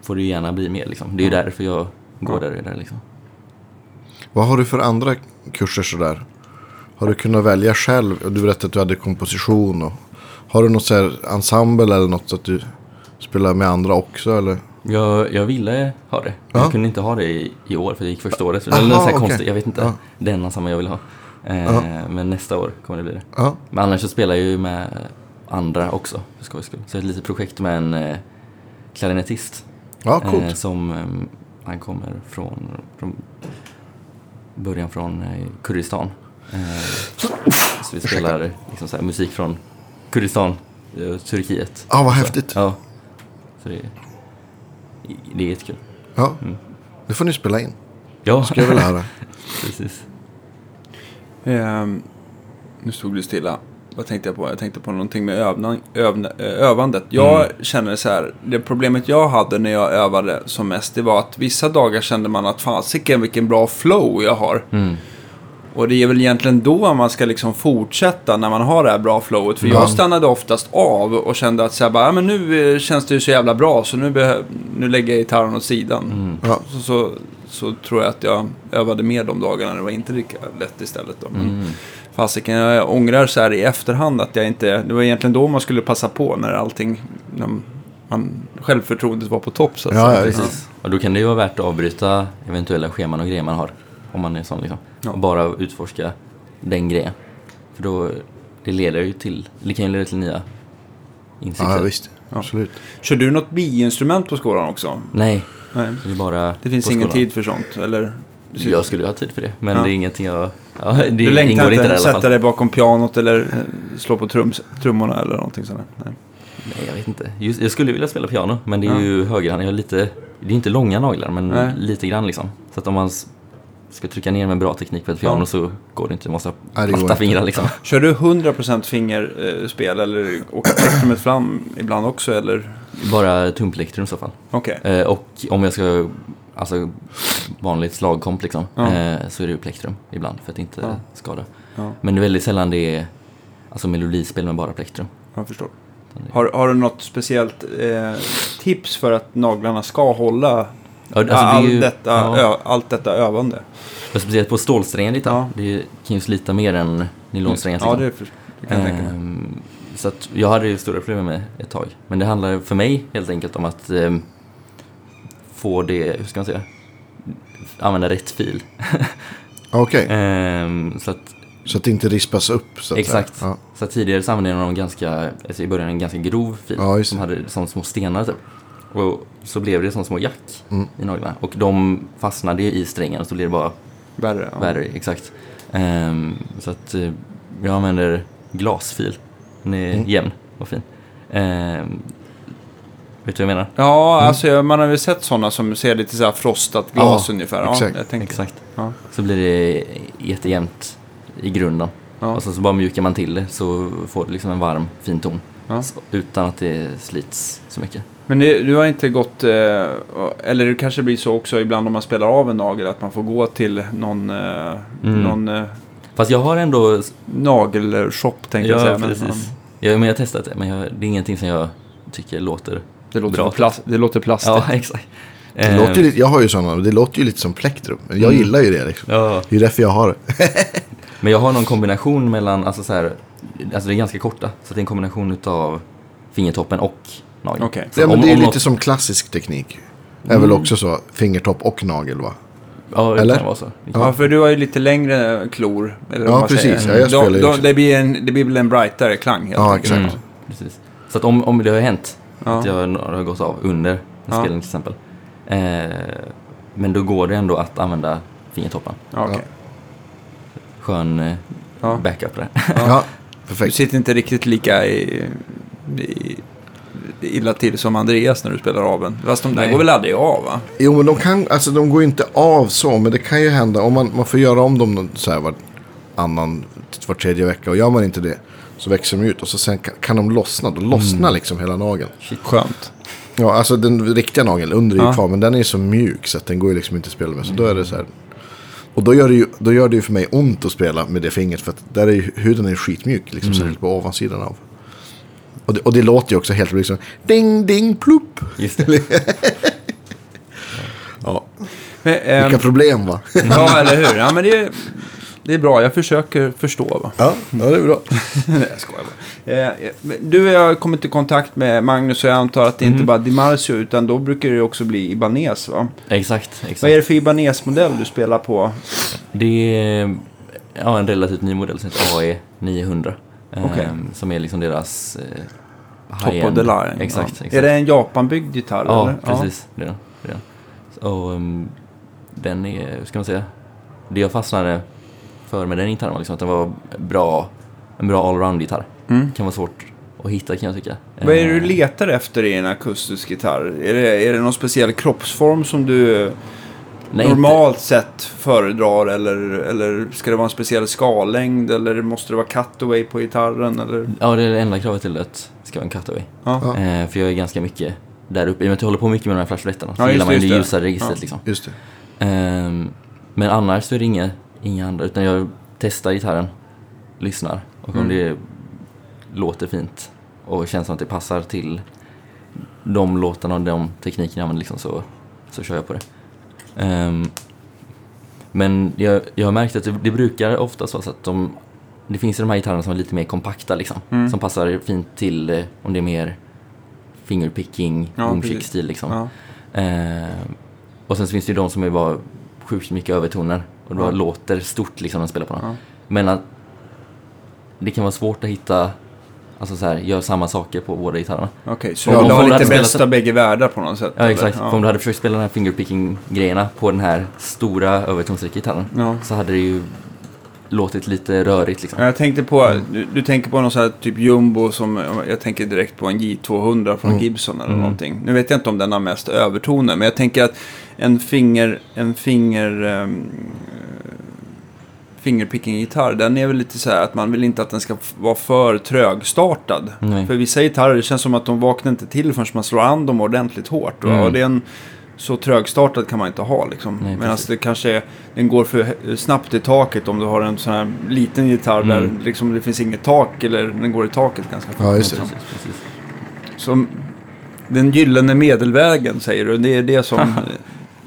Får det gärna bli mer liksom. Det är ju därför jag går där, där liksom. Vad har du för andra kurser sådär? Har du kunnat välja själv? Du berättade att du hade komposition. Och, har du något så ensemble eller något så att du spelar med andra också? Eller? Jag, jag ville ha det. Ja. Jag kunde inte ha det i, i år för jag gick första året. Det Aha, så här okej. konstigt. Jag vet inte. Ja. Det är samma jag vill ha. Eh. Men nästa år kommer det bli det. Ja, Men annars så spelar jag ju med andra också för skojs skull. Så ett litet projekt med en eh, klarinettist. ja. Eh, som, eh, han kommer från, från början från eh, Kurdistan. Eh, så vi spelar liksom så här, musik från Kurdistan, eh, Turkiet. Ja, vad Så, häftigt. Ja. Så det, det är jättekul. Ja, Mm. det får ni spela in. Ja, Ska jag väl höra. precis. Ehm, nu stod det stilla. Vad tänkte jag på? Jag tänkte på någonting med övna, övna, eh, övandet. Jag Mm. känner så här. Det problemet jag hade när jag övade som mest. Det var att vissa dagar kände man att fasiken vilken bra flow jag har. Mm. Och det är väl egentligen då man ska liksom fortsätta när man har det här bra flowet. För Ja. jag stannade oftast av och kände att så här, bara, ja, men nu eh, känns det ju så jävla bra så nu, nu lägger jag gitarren åt sidan. Mm. Ja, Så, så, så tror jag att jag övade mer de dagarna. Det var inte lika lätt istället. Då. Men Mm. Fasiken, jag ångrar så här i efterhand att jag inte... Det var egentligen då man skulle passa på när allting... När man, självförtroendet var på topp så att Ja, säga. ja, Precis. Och då kan det ju vara värt att avbryta eventuella scheman och grejer man har. Om man är sån liksom. Ja. Och bara utforska den grejen. För då, det leder ju till, det kan ju leda till nya insikter. ja visst. Ja. Absolut. Kör du något biinstrument på skolan också? Nej, Nej. det är bara Det finns ingen skolan. tid för sånt? Eller? Jag skulle ha tid för det, men Ja. det är ingenting jag... Ja, det du längtar inte alla sätta dig bakom pianot eller eh, slå på trum, trummorna eller någonting sånt? Nej. Nej, jag vet inte. Just, jag skulle vilja spela piano, men det är Ja. ju högerhand. Jag har lite, det är inte långa naglar, men Nej. lite grann liksom. Så att om man ska trycka ner med bra teknik på ett piano Ja. så går det inte. Man måste ha inte. fingrar liksom. Kör du 100% fingerspel eller åker plektrumet fram ibland också? Eller? Bara tumplektrum i så fall. Okej. Eh, och om jag ska, alltså vanligt slagkomp liksom, Ja. eh, så är det ju plektrum ibland för att inte Ja. skada. Ja, Men det är väldigt sällan det är alltså melodispel med bara plektrum. jag förstår. Har, har du något speciellt eh, tips för att naglarna ska hålla Ja, alltså, det all ju- detta, ja. ö, allt detta övande? Och speciellt på stålsträngen lite. Ja. Det kan ju slita mer än nylonsträngen. Ja, liksom. det, för, det kan jag tänka mig. Ehm, så att jag hade ju stora problem med ett tag. Men det handlar för mig helt enkelt om att ehm, få det, hur ska man säga, använda rätt fil. Okej, Ehm, så att så att det inte rispas upp. Så att Exakt. Ja. Så att tidigare så använde jag någon ganska, alltså i början en ganska grov fil Ja, som hade som små stenar typ. Och så blev det som små jack Mm. i naglarna. Och de fastnade i strängen och så blev det bara Värre. Ja. värre, exakt. Ehm, så att eh, jag använder glasfil. Den är Mm. jämn och fin. Ehm, vet du vad jag menar? Ja, alltså man har väl sett sådana som ser lite så här frostat glas Ja, ungefär. Ja, exakt. Exakt. Ja. Så blir det jättejämnt i grunden. Ja. Och så, så bara mjukar man till det så får det liksom en varm, fin ton. Ja. Så, utan att det slits så mycket. Men det, du har inte gått, eh, eller det kanske blir så också ibland om man spelar av en nagel, att man får gå till någon, eh, Mm. någon eh, Fast jag har ändå... nagelshop tänkte jag säga. Ja, men, precis. ja, Ja, men jag har testat det, men jag, det är ingenting som jag tycker låter det, låter bra. plast, det låter plastigt. Ja, exakt. Det låter ju lite, jag har ju sådana, det låter ju lite som plektrum. Men jag Mm. gillar ju det liksom. ja, Det är därför jag har det. men jag har någon kombination mellan, alltså så här, alltså det är ganska korta, så det är en kombination utav fingertoppen och nageln. Okej. Så Ja, men om- det är lite något- som klassisk teknik. är väl också så, fingertopp och nagel va? Ja, det Eller? kan vara så. Det kan Ja, för du har ju lite längre klor. Eller Ja, precis. Ja, jag spelar då, också. det, blir en, det blir väl en brightare klang helt Ja, enkelt. exakt. Mm, precis. Så att om, om det har hänt Ja. att jag har gått av under en Ja. spelning till exempel. Eh, men då går det ändå att använda fingertoppen. Ja, okej. Skön eh, Ja. backup där. Ja, Du perfekt. sitter inte riktigt lika i, i, illa till som Andreas när du spelar av en. Fast de där Nej. går väl aldrig av va? Jo, men de kan, alltså de går ju inte av så, men det kan ju hända om man, man får göra om dem så här var annan, var tredje vecka och gör man inte det så växer de ut och så sen kan, kan de lossna, då lossnar liksom hela nageln. Skönt. Ja, alltså den riktiga nageln under är ju Ja. kvar, men den är så mjuk så att den går ju liksom inte att spela med. Så då är det så här. Och då gör det ju, då gör det ju för mig ont att spela med det fingret för att där är ju, huden är ju skitmjuk, liksom särskilt på ovansidan av. Och det, och det låter ju också helt liksom ding ding plupp. Just. Ja, Men, ehm, vilka problem va? ja, eller hur? Ja, men det är, det är bra. Jag försöker förstå va. Ja, ja det är bra. Nej, jag skojar bara. Eh, men Du och jag har kommit i kontakt med Magnus och jag antar att det inte bara är Dimarsio utan då brukar det också bli Ibanez va? Exakt, Vad är exakt. det för Ibanez-modell du spelar på? Det är ja, en relativt ny modell som heter AE 900. eh. Som är liksom deras eh, Top of the line? Exakt, ja. exakt. Är det en Japanbyggd gitarr? Ja, eller? precis. Det den. Det den. Och um, den är, hur ska man säga, det jag fastnade för med den gitarren liksom att den var bra, en bra allround-gitarr. Mm. kan vara svårt att hitta kan jag tycka. Vad är det du Eh, letar efter i en akustisk gitarr? Är det, är det någon speciell kroppsform som du nej, normalt sett föredrar? Eller, eller ska det vara en speciell skallängd? Eller måste det vara cutaway på gitarren? Eller? Inte, ja, det är det enda kravet till att det ska vara en cutaway. Ja. Eh, för jag är ganska mycket där uppe. I och med att jag håller på mycket med de här flashletterna så Ja, gillar man det, det ljusare registret Ja. liksom. Just det. Ehm, men annars så är det inga, inga andra. Utan jag testar gitarren, lyssnar. Och om Mm. det låter fint och känns som att det passar till de låtarna och de teknikerna jag använder liksom, så, så kör jag på det. Ehm, men jag, jag har märkt att det, det brukar ofta vara så att de, det finns ju de här gitarrerna som är lite mer kompakta liksom. Mm. Som passar fint till eh, om det är mer fingerpicking, Ja, boomchick-stil liksom. Ja. Eh, och sen så finns det ju de som är bara sjukt mycket övertoner och bara Ja. låter stort liksom när de spelar på dem. Ja. Men att det kan vara svårt att hitta, alltså så här, gör samma saker på båda gitarrerna. Okej, så Ja, du du lite bästa spelat bägge världar på något sätt? Ja eller? exakt, Ja. om du hade försökt spela den här fingerpicking-grejerna på den här stora övertonsrika gitarren Ja. så hade det ju låtit lite rörigt liksom. Ja, Jag tänkte på, du, du tänker på någon sån här typ jumbo som, jag tänker direkt på en J200 från Mm. Gibson eller Mm. någonting. Nu vet jag inte om den har mest övertoner, men jag tänker att en finger, en finger, um, fingerpicking-gitarr, den är väl lite så här att man vill inte att den ska vara för trögstartad. Nej. För vissa gitarrer, det känns som att de vaknar inte till förrän man slår an dem ordentligt hårt. Mm. Och det är en, så trögstartad kan man inte ha liksom. Nej, Medan precis. det kanske är, den går för snabbt i taket om du har en sån här liten gitarr där Mm. liksom det finns inget tak eller den går i taket ganska fort. Ja, just det. Som den gyllene medelvägen säger du, det är det som,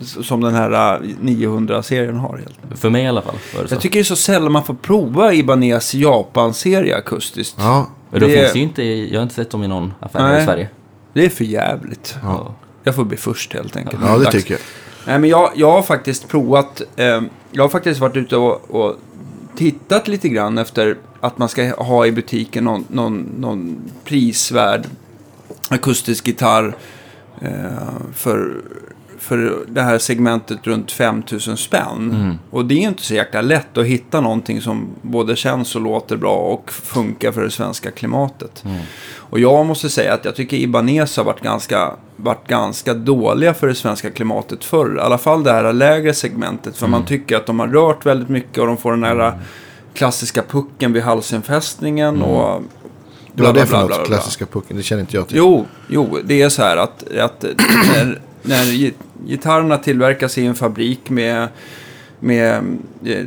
som den här äh, 900-serien har. Helt. För mig i alla fall det. Jag tycker det är så sällan man får prova Ibanez Japan-serie akustiskt. Ja, Men de det- finns ju inte, jag har inte sett dem i någon affär Nej. i Sverige. Det är för jävligt. Ja. jag får bli först helt enkelt. Ja, det Dags. tycker jag. Nej, men jag, jag har faktiskt provat. Eh, jag har faktiskt varit ute och, och tittat lite grann efter att man ska ha i butiken någon, någon, någon prisvärd akustisk gitarr eh, för, för det här segmentet runt 5000 spänn. Och det är inte så jäkla lätt att hitta någonting som både känns och låter bra och funkar för det svenska klimatet. Och jag måste säga att jag tycker Ibanez har varit ganska, varit ganska dåliga för det svenska klimatet förr. I alla fall det här lägre segmentet. För man tycker att de har rört väldigt mycket och de får den här klassiska pucken vid halsinfästningen. Och är det för bla, bla, något? bla, bla. Klassiska pucken? Det känner inte jag till. Jo, jo, det är så här att, att när, när gi- gitarrerna tillverkas i en fabrik med, med eh,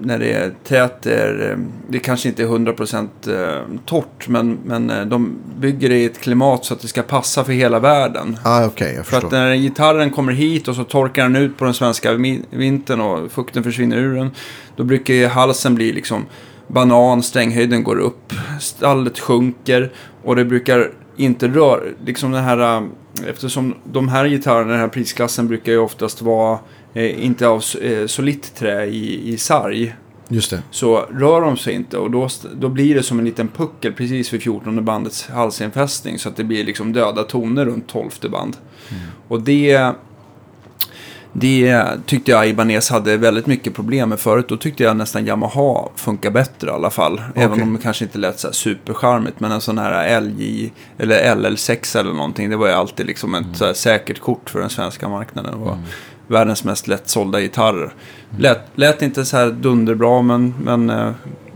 när det är tät, är, eh, det kanske inte är 100% eh, torrt, men, men de bygger det i ett klimat så att det ska passa för hela världen. Ah, Okej, jag För att när gitarren kommer hit och så torkar den ut på den svenska vintern och fukten försvinner ur den. Då brukar ju halsen bli liksom banan, stränghöjden går upp, stallet sjunker och det brukar inte röra, liksom den här, äh, eftersom de här gitarrerna, den här prisklassen brukar ju oftast vara eh, inte av eh, solitt trä i, i sarg. Just det. Så rör de sig inte och då, då blir det som en liten puckel precis vid 14 bandets halsinfästning. Så att det blir liksom döda toner runt 12 band. Och det, det tyckte jag Ibanez hade väldigt mycket problem med förut. Då tyckte jag nästan Yamaha funkar bättre i alla fall. Även Okej. om det kanske inte lät så här supercharmigt. Men en sån här LJ eller LL6 eller någonting. Det var ju alltid liksom ett här säkert kort för den svenska marknaden. Det var världens mest lättsålda gitarrer. Lät, lät inte så här dunderbra men, men, eh,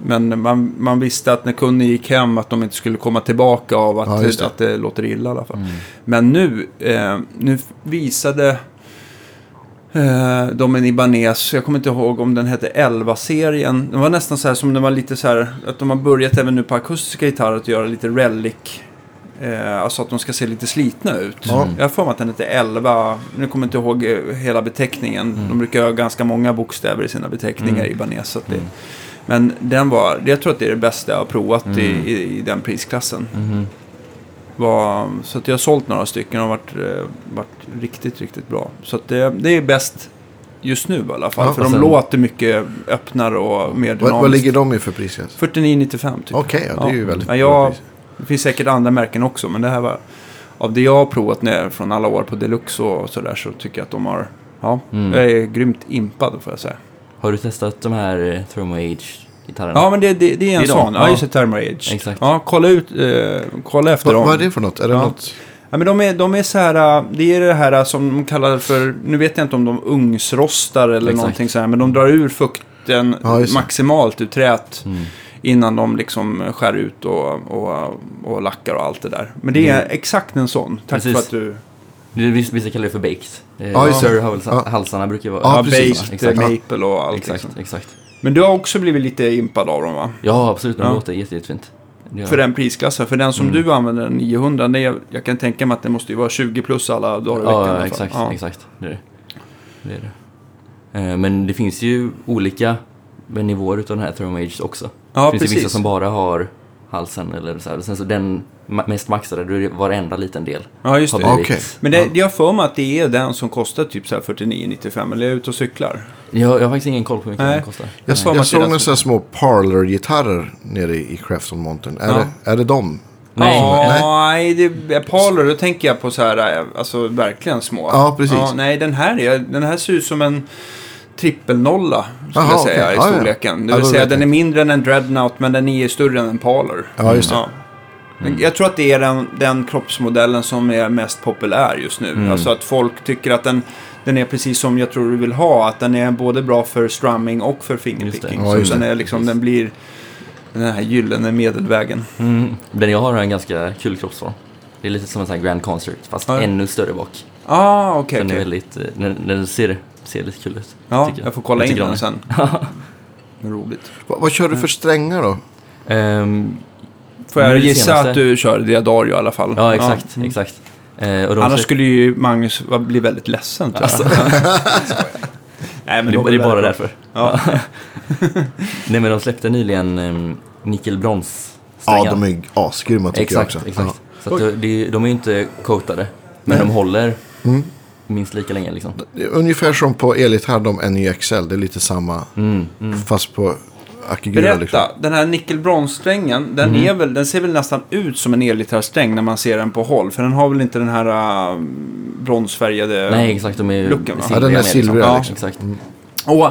men man, man visste att när kunden gick hem att de inte skulle komma tillbaka av att, Ja, det. att det låter illa i alla fall. Men nu, eh, nu visade eh, de en Ibanez, jag kommer inte ihåg om den hette 11-serien. Det var nästan så här som det var lite så här, att de har börjat även nu på akustiska gitarrer att göra lite relic. Eh, alltså att de ska se lite slitna ut. Ja. Jag har för mig att den heter 11, nu kommer jag inte ihåg eh, hela beteckningen. De brukar ha ganska många bokstäver i sina beteckningar i Ibanez. Så det, Men den var, jag tror att det är det bästa jag har provat i, i, i den prisklassen. Var, så att jag har sålt några stycken och varit, eh, varit riktigt, riktigt bra. Så att det, det är bäst just nu i alla fall. Ja, för de sen- låter mycket öppnare och mer Vad, vad dynamiskt. ligger de i för prisklass? 49,95 typ. Okej, ja, det är ju väldigt ja, bra jag, pris. Det finns säkert andra märken också, men det här var... Av det jag har provat ner från alla år på Deluxe och sådär så tycker jag att de har... Ja, Mm. jag är grymt impad får jag säga. Har du testat de här eh, Thermo Age-gitarrerna? Ja, men det, det, det är en Det är de, sån. Ja, ja. just det. Thermo Age. Exakt. Ja, kolla ut... Eh, kolla efter Vad, dem. vad är det för något? Är det Ja. något? Ja, men de är, de är så här, äh, det är det här som de kallar för, nu vet jag inte om de ugnsrostar eller Exakt. någonting så här, men de drar ur fukten Ja, maximalt ur träet Mm. innan de liksom skär ut och, och, och lackar och allt det där. Men det är Mm. exakt en sån. Tack Precis. för att du... Det- Vissa kallar det för baked. Eh, Ja, just det. Ja. halsarna brukar vara... Ja, Ja, precis. baked, Exakt. maple och allt. Exakt, Liksom. exakt. Men du har också blivit lite impad av dem va? Ja, absolut. De Ja. låter jätte, jättefint. Det gör För de. den prisklassen. För den som Mm. du använder, den 900, det är, jag kan tänka mig att det måste ju vara 20 plus alla dagar i veckan. i alla Ja, fall. exakt. Ja. exakt. Det är det. det, är det. Eh, Men det finns ju olika nivåer utav den här Thermo Age också. Ja, det finns ju vissa som bara har halsen eller så här. Sen så den mest maxade, då är det varenda liten del. Ja, just det. Okej. Men det, jag har för mig att det är den som kostar typ så här 49,95 eller är jag ute och cyklar? Jag, jag har faktiskt ingen koll på hur mycket Nej. den kostar. Jag man Jag såg några som- sådana små parlor-gitarrer nere i i Crafton Mountain. Är, Ja. det, är det dem? Nej. Ja, nej, det är Parler, då tänker jag på så här, eh, alltså verkligen små. Ja, precis. nej, den här, är, den här ser ut som en trippelnolla, skulle Jaha, jag säga, okej. i Ja, ja. storleken. Det Ja, vill säga, den är mindre än en Dreadnought, men den är större än en Parler. Ja, just det. Den- Jag tror att det är den, den kroppsmodellen som är mest populär just nu. Mm. Alltså att folk tycker att den, den är precis som jag tror du vill ha. Att den är både bra för strumming och för fingerpicking. Ja, Så den, är liksom, den blir den här gyllene medelvägen. Mm. Den jag har har en ganska kul kroppsform. Det är lite som en sån här Grand Concert, fast Ja. ännu större bak. Ah, okej. den är okej. väldigt, eh, den, den ser, ser lite kul ut. Ja, tycker jag får kolla Jag in den sen. Roligt. Vad, vad kör du för strängar då? Ehm, Får jag är gissa senaste- att du kör Diadario i alla fall? ja, exakt. Mm. exakt. Eh, och de Annars skulle ju Magnus bli väldigt ledsen tror jag. Nej, men det, det är bara därför. Ja. Nej, men de släppte nyligen um, nickelbrons Ja, de är asgrymma tycker Exakt, jag också. exakt. Så att de, de, är ju inte coatade, men Nej. de håller minst lika länge liksom. Ungefär som på elgitarr, de NYXL. Det är lite samma. Mm, mm. Fast på Akigura Berätta, liksom. den här nickelbronssträngen, den, är väl, den ser väl nästan ut som en elgitarrsträng när man ser den på håll. För den har väl inte den här uh, bronsfärgade... Nej, exakt. De är Looken? Ja, den är med, silvrig, Ja. liksom. Exakt. Och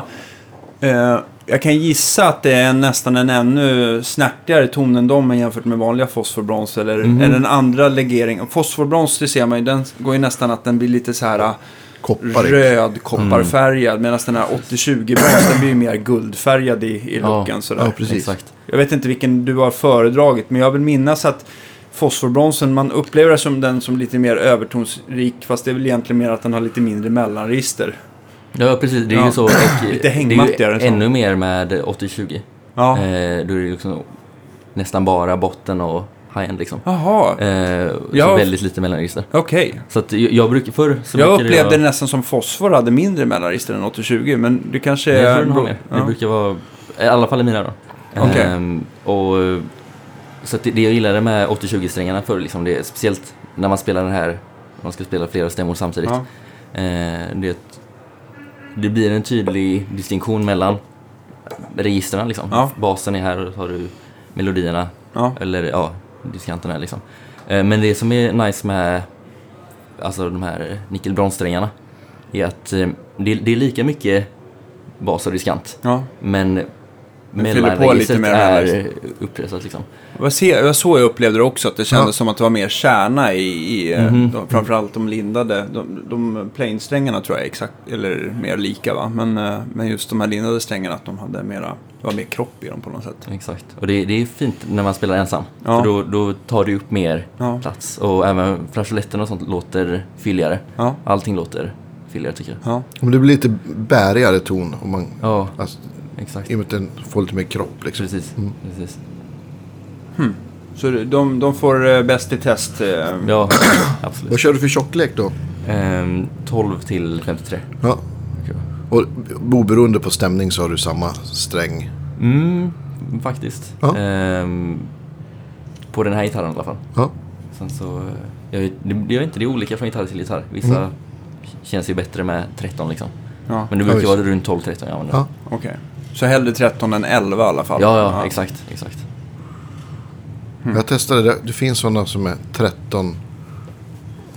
eh, jag kan gissa att det är nästan en ännu snärtigare ton än de jämfört med vanliga fosforbrons. Eller, Mhm. eller en andra legering. Och Fosforbrons, det ser man ju, den går ju nästan att den blir lite så här... Kopparig. Röd, kopparfärgad. Medan den här 80-20 brons, den blir ju mer guldfärgad i, i Ja. looken. sådär. Ja, precis. Exakt. Jag vet inte vilken du har föredragit, men jag vill minnas att fosforbronsen, man upplever det som den som lite mer övertonsrik, fast det är väl egentligen mer att den har lite mindre mellanregister. Ja, precis. Det är Ja. ju så. Och Lite det är hängmattigare ju så. ännu mer med 80-20. Ja. Eh, då är det liksom nästan bara botten och high-end liksom. Jaha, Eh, Ja. Väldigt lite mellanregister. okej. Så att jag, jag brukar förr så Jag upplevde jag, det nästan som fosfor hade mindre mellanregister än 80-20, men det kanske är... tror den har mer. Ja. Det brukar vara, i alla fall i mina då. Okej. Ehm, och, så det, det jag gillade med 80-20-strängarna förr, liksom, det är speciellt när man spelar den här, man ska spela flera stämmor samtidigt. Ja. Eh, det, det blir en tydlig distinktion mellan registren. Liksom. Ja. Basen är här och så har du melodierna, Ja. eller ja, diskanterna liksom. Eh, men det som är nice med alltså, de här nickelbronssträngarna är att eh, det, det är lika mycket bas och diskant. Ja. Men mellanregistret är uppressat liksom. Det var så jag upplevde det också, att det kändes Ja. som att det var mer kärna i, i eh, Mhm. de, framförallt de lindade. De, de plain-strängarna tror jag är exakt, eller mer lika va. Men, eh, men just de här lindade strängarna, att de hade mera, det var mer kropp i dem på något sätt. Exakt. Och det, det är fint när man spelar ensam. Ja. För då, då tar det upp mer Ja. plats. Och även flageoletten och sånt låter fylligare. Ja, Allting låter fylligare tycker jag. ja. Men det blir lite bärigare ton. Om man, Ja, alltså, exakt. I och med att den får lite mer kropp liksom. Precis. Precis. Så de, de får eh, bäst i test. eh, Ja, absolut. Vad kör du för tjocklek då? Ehm, 12 till 53. Ja. Och oberoende på stämning så har du samma sträng. Mm, faktiskt. Ja. Ehm, på den här gitarren i alla fall. Ja. Sen så, eh, jag det, jag vet inte, det är olika från gitarr till gitarr. Vissa känns ju bättre med 13 liksom. Ja, Men det Ja, brukar visst. vara runt 12-13 jag använder. Ja. okej. Så hellre 13 än 11 i alla fall. Ja, ja, exakt, exakt. Jag testade det. Det finns sådana som är 13...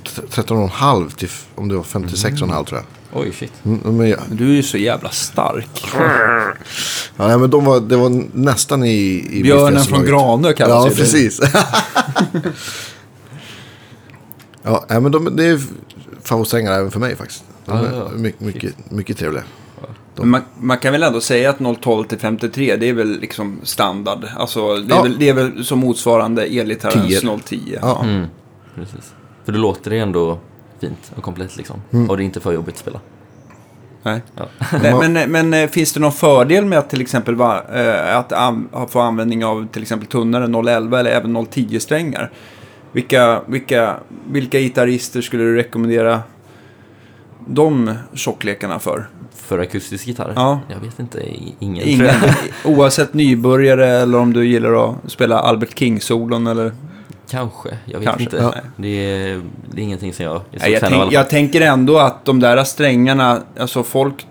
13,5 till om det var 56,5 tror jag. Oj, shit. Mm, Men, ja, Men Du är ju så jävla stark. ja, nej, men de var, det var nästan i... i Björnen från. Granö kallas Ja, precis. ja, nej, men de, det är favoritsträngar även för mig faktiskt. De Ja, är ja, ja. mycket, mycket, mycket trevliga. Men man, man kan väl ändå säga att 012 till 53, det är väl liksom standard. Alltså, det är, Ja. väl, det är väl som motsvarande elgitarrens 10. 010. Ja. Mm, precis. För då låter det ändå fint och komplett liksom. Och det är inte för jobbigt att spela. Nej. Ja. Nej, men, men eh, finns det någon fördel med att till exempel va, eh, att an, ha- få användning av till exempel tunnare 011 eller även 010 strängar? Vilka, vilka, vilka gitarrister skulle du rekommendera de tjocklekarna för? För akustisk gitarr? Ja. Jag vet inte, ingen, Ingen, oavsett nybörjare eller om du gillar att spela Albert King-solon eller... Kanske, jag vet Kanske, inte. ja. Det, är, det är ingenting som jag är så Nej, jag, tänk, jag tänker ändå att de där strängarna, alltså folk...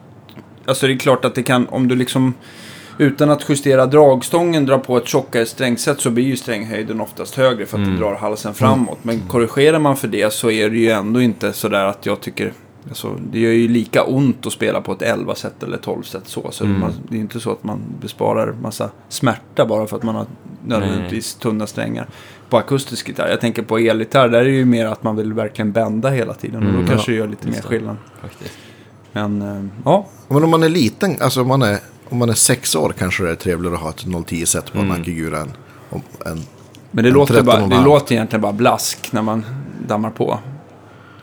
Alltså det är klart att det kan, om du liksom... Utan att justera dragstången drar på ett tjockare strängsätt så blir ju stränghöjden oftast högre för att Mm. det drar halsen framåt. Men korrigerar man för det så är det ju ändå inte sådär att jag tycker... Alltså, det gör ju lika ont att spela på ett 11-set eller 12-set så. Så Mm. man, det är inte så att man besparar massa smärta bara för att man har nödvändigtvis tunna strängar. På akustisk gitarr. Jag tänker på elgitarr, där är det ju mer att man vill verkligen bända hela tiden. Och Mm, då kanske ja. det gör lite Just mer skillnad. Faktiskt. Men eh, ja, Men om man är liten, alltså om man är, om man är sex år kanske det är trevligare att ha ett 010 set på en Mm. Akigura än om, än men det, En låter, bara, 13,5. det låter egentligen bara blask när man dammar på.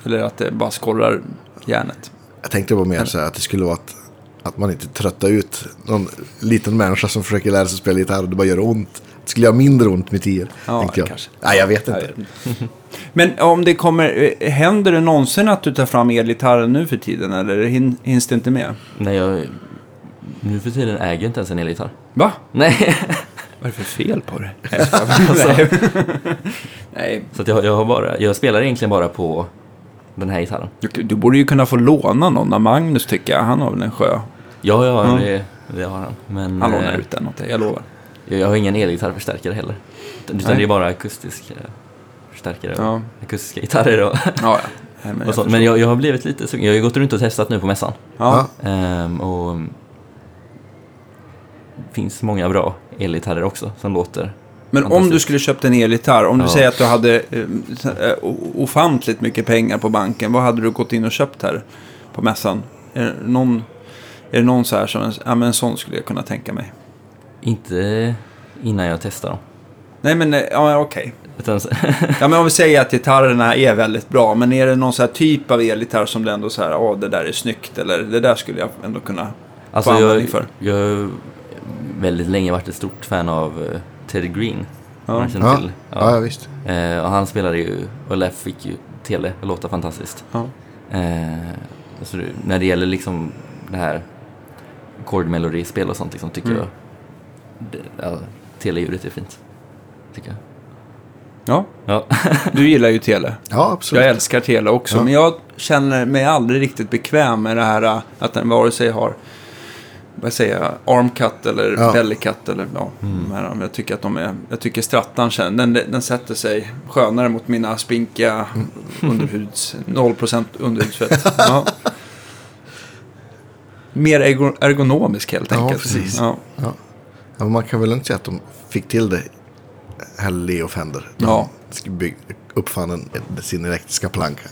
Eller att det bara skorrar järnet. Jag tänkte på mer så här att det skulle vara att, att man inte tröttar ut någon liten människa som försöker lära sig spela gitarr och det bara gör ont. Det skulle göra mindre ont med tior. Ja, jag. kanske. Nej, jag vet inte. Men om det kommer, eh, händer det någonsin att du tar fram elgitarren nu för tiden? Eller hin, hinns det inte med? Nej, jag... Nu för tiden äger jag inte ens en elgitarr. Va? Nej, Vad är det för fel på det? Nej, skojar. Nej. Nej. så att jag, jag har bara... Jag spelar egentligen bara på den här gitarren. Du, du borde ju kunna få låna någon av Magnus tycker jag. Han har väl en sjö. Ja, ja, Ja. Det, det har han. Men Han lånar eh, ut den åt dig, jag lovar. jag, jag har ingen elgitarrförstärkare heller. Utan Nej. det är bara akustiska förstärkare och Ja. akustiska gitarrer och, Ja, ja. Nej, men jag. Men jag, jag har blivit lite sugen. Jag har ju gått runt och testat nu på mässan. Ja. Ehm, och det finns många bra elgitarrer också som låter. Men om du skulle köpt en elgitarr, om du Ja. säger att du hade eh, eh, ofantligt mycket pengar på banken, vad hade du gått in och köpt här på mässan? Är det någon, är det någon så här som, ja men en sån skulle jag kunna tänka mig. Inte innan jag testar dem. Nej men, eh, ja okej. Så- Ja men om vi säger att gitarrerna är väldigt bra, men är det någon så typ av elgitarr som du ändå så här, ja det där är snyggt, eller det där skulle jag ändå kunna alltså få användning för? jag har väldigt länge varit ett stort fan av Teddy Green. Ja. man känner Ja, till. ja. ja visst. Eh, och han spelade ju, och Leff fick ju tele att låta fantastiskt. Ja. Eh, så det, när det gäller liksom det här ackordmelodispel och sånt liksom, tycker Mm. jag det, ja, teleljudet är fint. Tycker jag. ja, Ja. du gillar ju tele. Ja, absolut. Jag älskar tele också, Ja. men jag känner mig aldrig riktigt bekväm med det här att den vare sig har vad säger jag, armcut eller Ja. bellycut eller ja, de här, jag tycker att de är, jag tycker strattan känner, den, den sätter sig skönare mot mina spinkiga underhuds, 0% underhudsfett. Ja. Mer ergo- ergonomisk helt Ja, enkelt. precis. Ja. Ja. Ja, men man kan väl inte säga att de fick till det, här Leo Fender. De Ja. uppfann en, sin elektriska planka.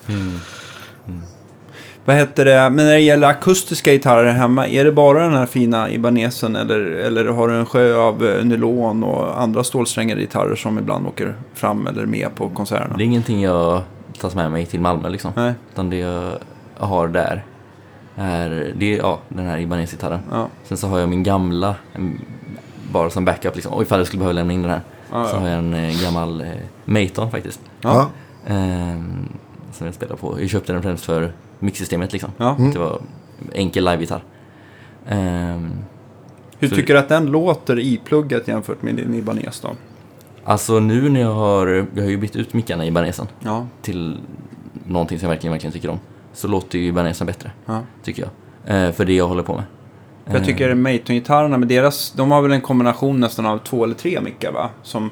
Vad heter det, men när det gäller akustiska gitarrer hemma, är det bara den här fina Ibanesen eller, eller har du en sjö av eh, nylon och andra stålsträngade gitarrer som ibland åker fram eller med på konserterna? Det är ingenting jag tar med mig till Malmö liksom. Nej, Utan det jag har där är, det är ja, den här Ibanez-gitarren. ja. Sen så har jag min gamla, en, bara som backup liksom. Och ifall jag skulle behöva lämna in den här. Ja, Så ja. har jag en eh, gammal eh, Maton faktiskt. Ja. Ehm, som jag spelar på. Jag köpte den främst för mixsystemet liksom. Ja. Det var enkel livegitarr. Ehm, Hur Så- tycker du att den låter ipluggat jämfört med din Ibanez då? alltså nu när jag har, jag har ju bytt ut mickarna i Ibanesen Ja, till någonting som jag verkligen, verkligen tycker om. Så låter ju Ibanesen bättre, ja. tycker jag. Eh, för det jag håller på med. Jag Eh, tycker Maton-gitarrerna, med deras, de har väl en kombination nästan av två eller tre mickar va? Som,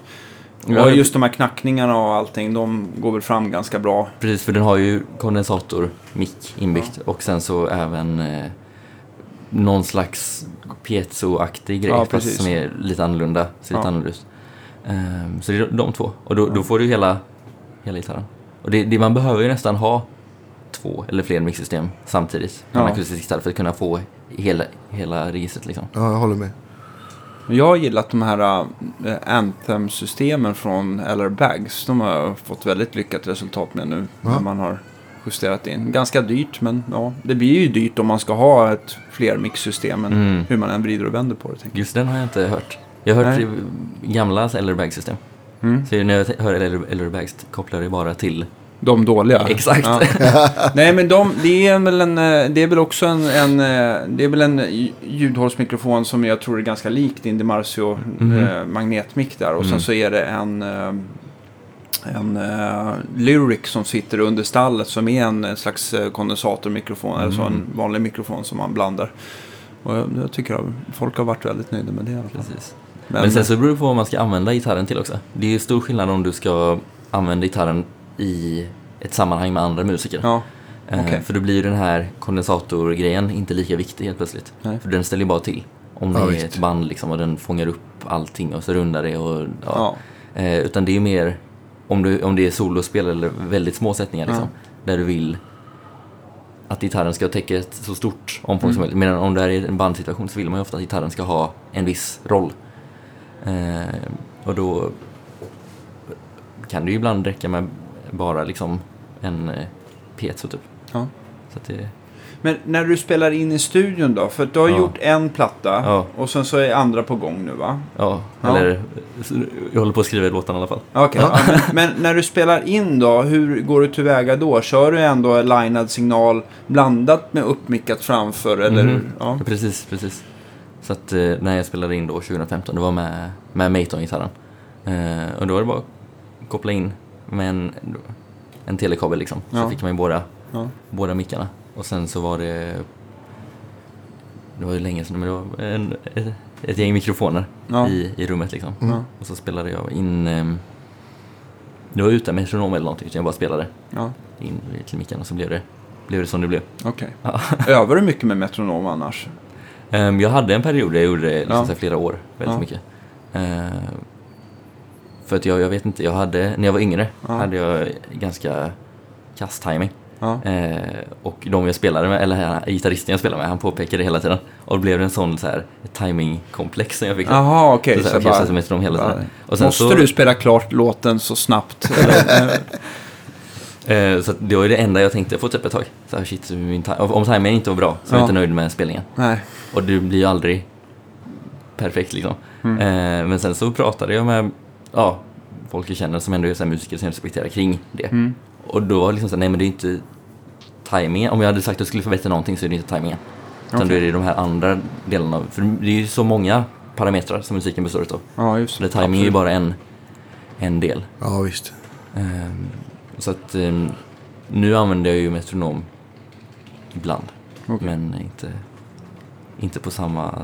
och just de här knackningarna och allting, de går väl fram ganska bra. Precis, för den har ju kondensator, mick inbyggt och sen så även eh, någon slags piezo-aktig grej Ja, fast som är lite annorlunda. Ser lite Ja. annorlunda ut. Ehm, så det är de två. Och då, då får du hela, hela gitarren. Och det, det, man behöver ju nästan ha två eller fler mixsystem samtidigt på en Ja. akustisk gitarr för att kunna få hela, hela registret liksom. Ja, jag håller med. Jag har gillat de här äh, Anthem-systemen från LR Bags. De har jag fått väldigt lyckat resultat med nu Ja. när man har justerat in. Ganska dyrt, men ja, det blir ju dyrt om man ska ha ett flermixsystem Mm. hur man än vrider och vänder på det. Tänker. Just den har jag inte hört. Jag har hört Nej. gamla LR-bag-system. jag. Mm. Så när jag hör LR-bags kopplar det bara till... De dåliga. Exakt. Ja. Nej, men de, det är väl en, eh, det är väl också en, en eh, det är väl en ljudhållsmikrofon som jag tror är ganska lik din DiMarzio Mhm. eh, magnetmick där. Och sen Mm. så är det en, eh, en eh, Lyric som sitter under stallet som är en, en slags kondensatormikrofon. Eller så en Mm. vanlig mikrofon som man blandar. Och jag, jag tycker att folk har varit väldigt nöjda med det i alla fall. Precis. Men, Men sen så beror det på vad man ska använda gitarren till också. Det är stor skillnad om du ska använda gitarren i ett sammanhang med andra musiker. ja, Eh, okej. För då blir ju den här kondensatorgrejen inte lika viktig helt plötsligt. Nej. För den ställer ju bara till. Om det Ja, är visst. ett band liksom och den fångar upp allting och så rundar det och ja. ja. Eh, utan det är mer om, du, om det är solospel eller väldigt små sättningar liksom. Där du vill att gitarren ska täcka ett så stort omfång Mm. som möjligt. Medan om det är en bandsituation så vill man ju ofta att gitarren ska ha en viss roll. Eh, och då kan det ju ibland räcka med bara liksom en eh, piezo typ. ja. Så att det, Men när du spelar in i studion då? För du har Ja. gjort en platta Ja. och sen så är andra på gång nu va? ja, eller jag håller på att skriva låtarna i alla fall. Ja, men, när du spelar in då, hur går du tillväga då? Kör du ändå en linad signal blandat med uppmickat framför eller? Ja. Ja, precis, precis. Så att eh, när jag spelade in då 2015, det var med, med Maton-gitarren. Eh, och då var det bara att koppla in med en, en telekabel liksom. Så Ja. fick man ju båda Ja. båda mickarna. Och sen så var det, det var ju länge sedan, men det var en, ett, ett gäng mikrofoner Ja. i, i rummet liksom. Ja. Och så spelade jag in, ehm, det var utan metronom eller någonting, så jag bara spelade Ja, in till micken och så blev det, blev det som det blev. okej. Ja. Övar du mycket med metronom annars? Ehm, jag hade en period där jag gjorde det liksom flera år, väldigt Ja. mycket. Ehm, för att jag, jag vet inte, jag hade, när jag var yngre Ja. hade jag ganska kass timing. Ja. Eh, och de jag spelade med, eller gitarristen jag spelade med, han påpekade det hela tiden. Och då blev det en sån så här timingkomplex som jag fick. Jaha, okej. Så, så, så okay, bara- så metronom hela bara- tiden. Och sen Måste så, du spela klart låten så snabbt? Eh, så det var ju det enda jag tänkte på typ ett tag. Så här, shit, min om timingen inte var bra så var jag Ja. inte nöjd med spelningen. nej. Och det blir ju aldrig perfekt liksom. Mm. Eh, men sen så pratade jag med ja, folk jag känner som ändå är så här musiker som jag respekterar kring det. Mm. Och då var det liksom så här, nej men det är inte timingen. Om jag hade sagt att jag skulle förbättra någonting så är det inte timingen. Utan Okej. då är det de här andra delarna. av- För det är ju så många parametrar som musiken består av. Ja, just det, timing är ju bara en, en del. Ja, visst. Ehm, så att ehm, nu använder jag ju metronom ibland. Okej. Men inte, inte på samma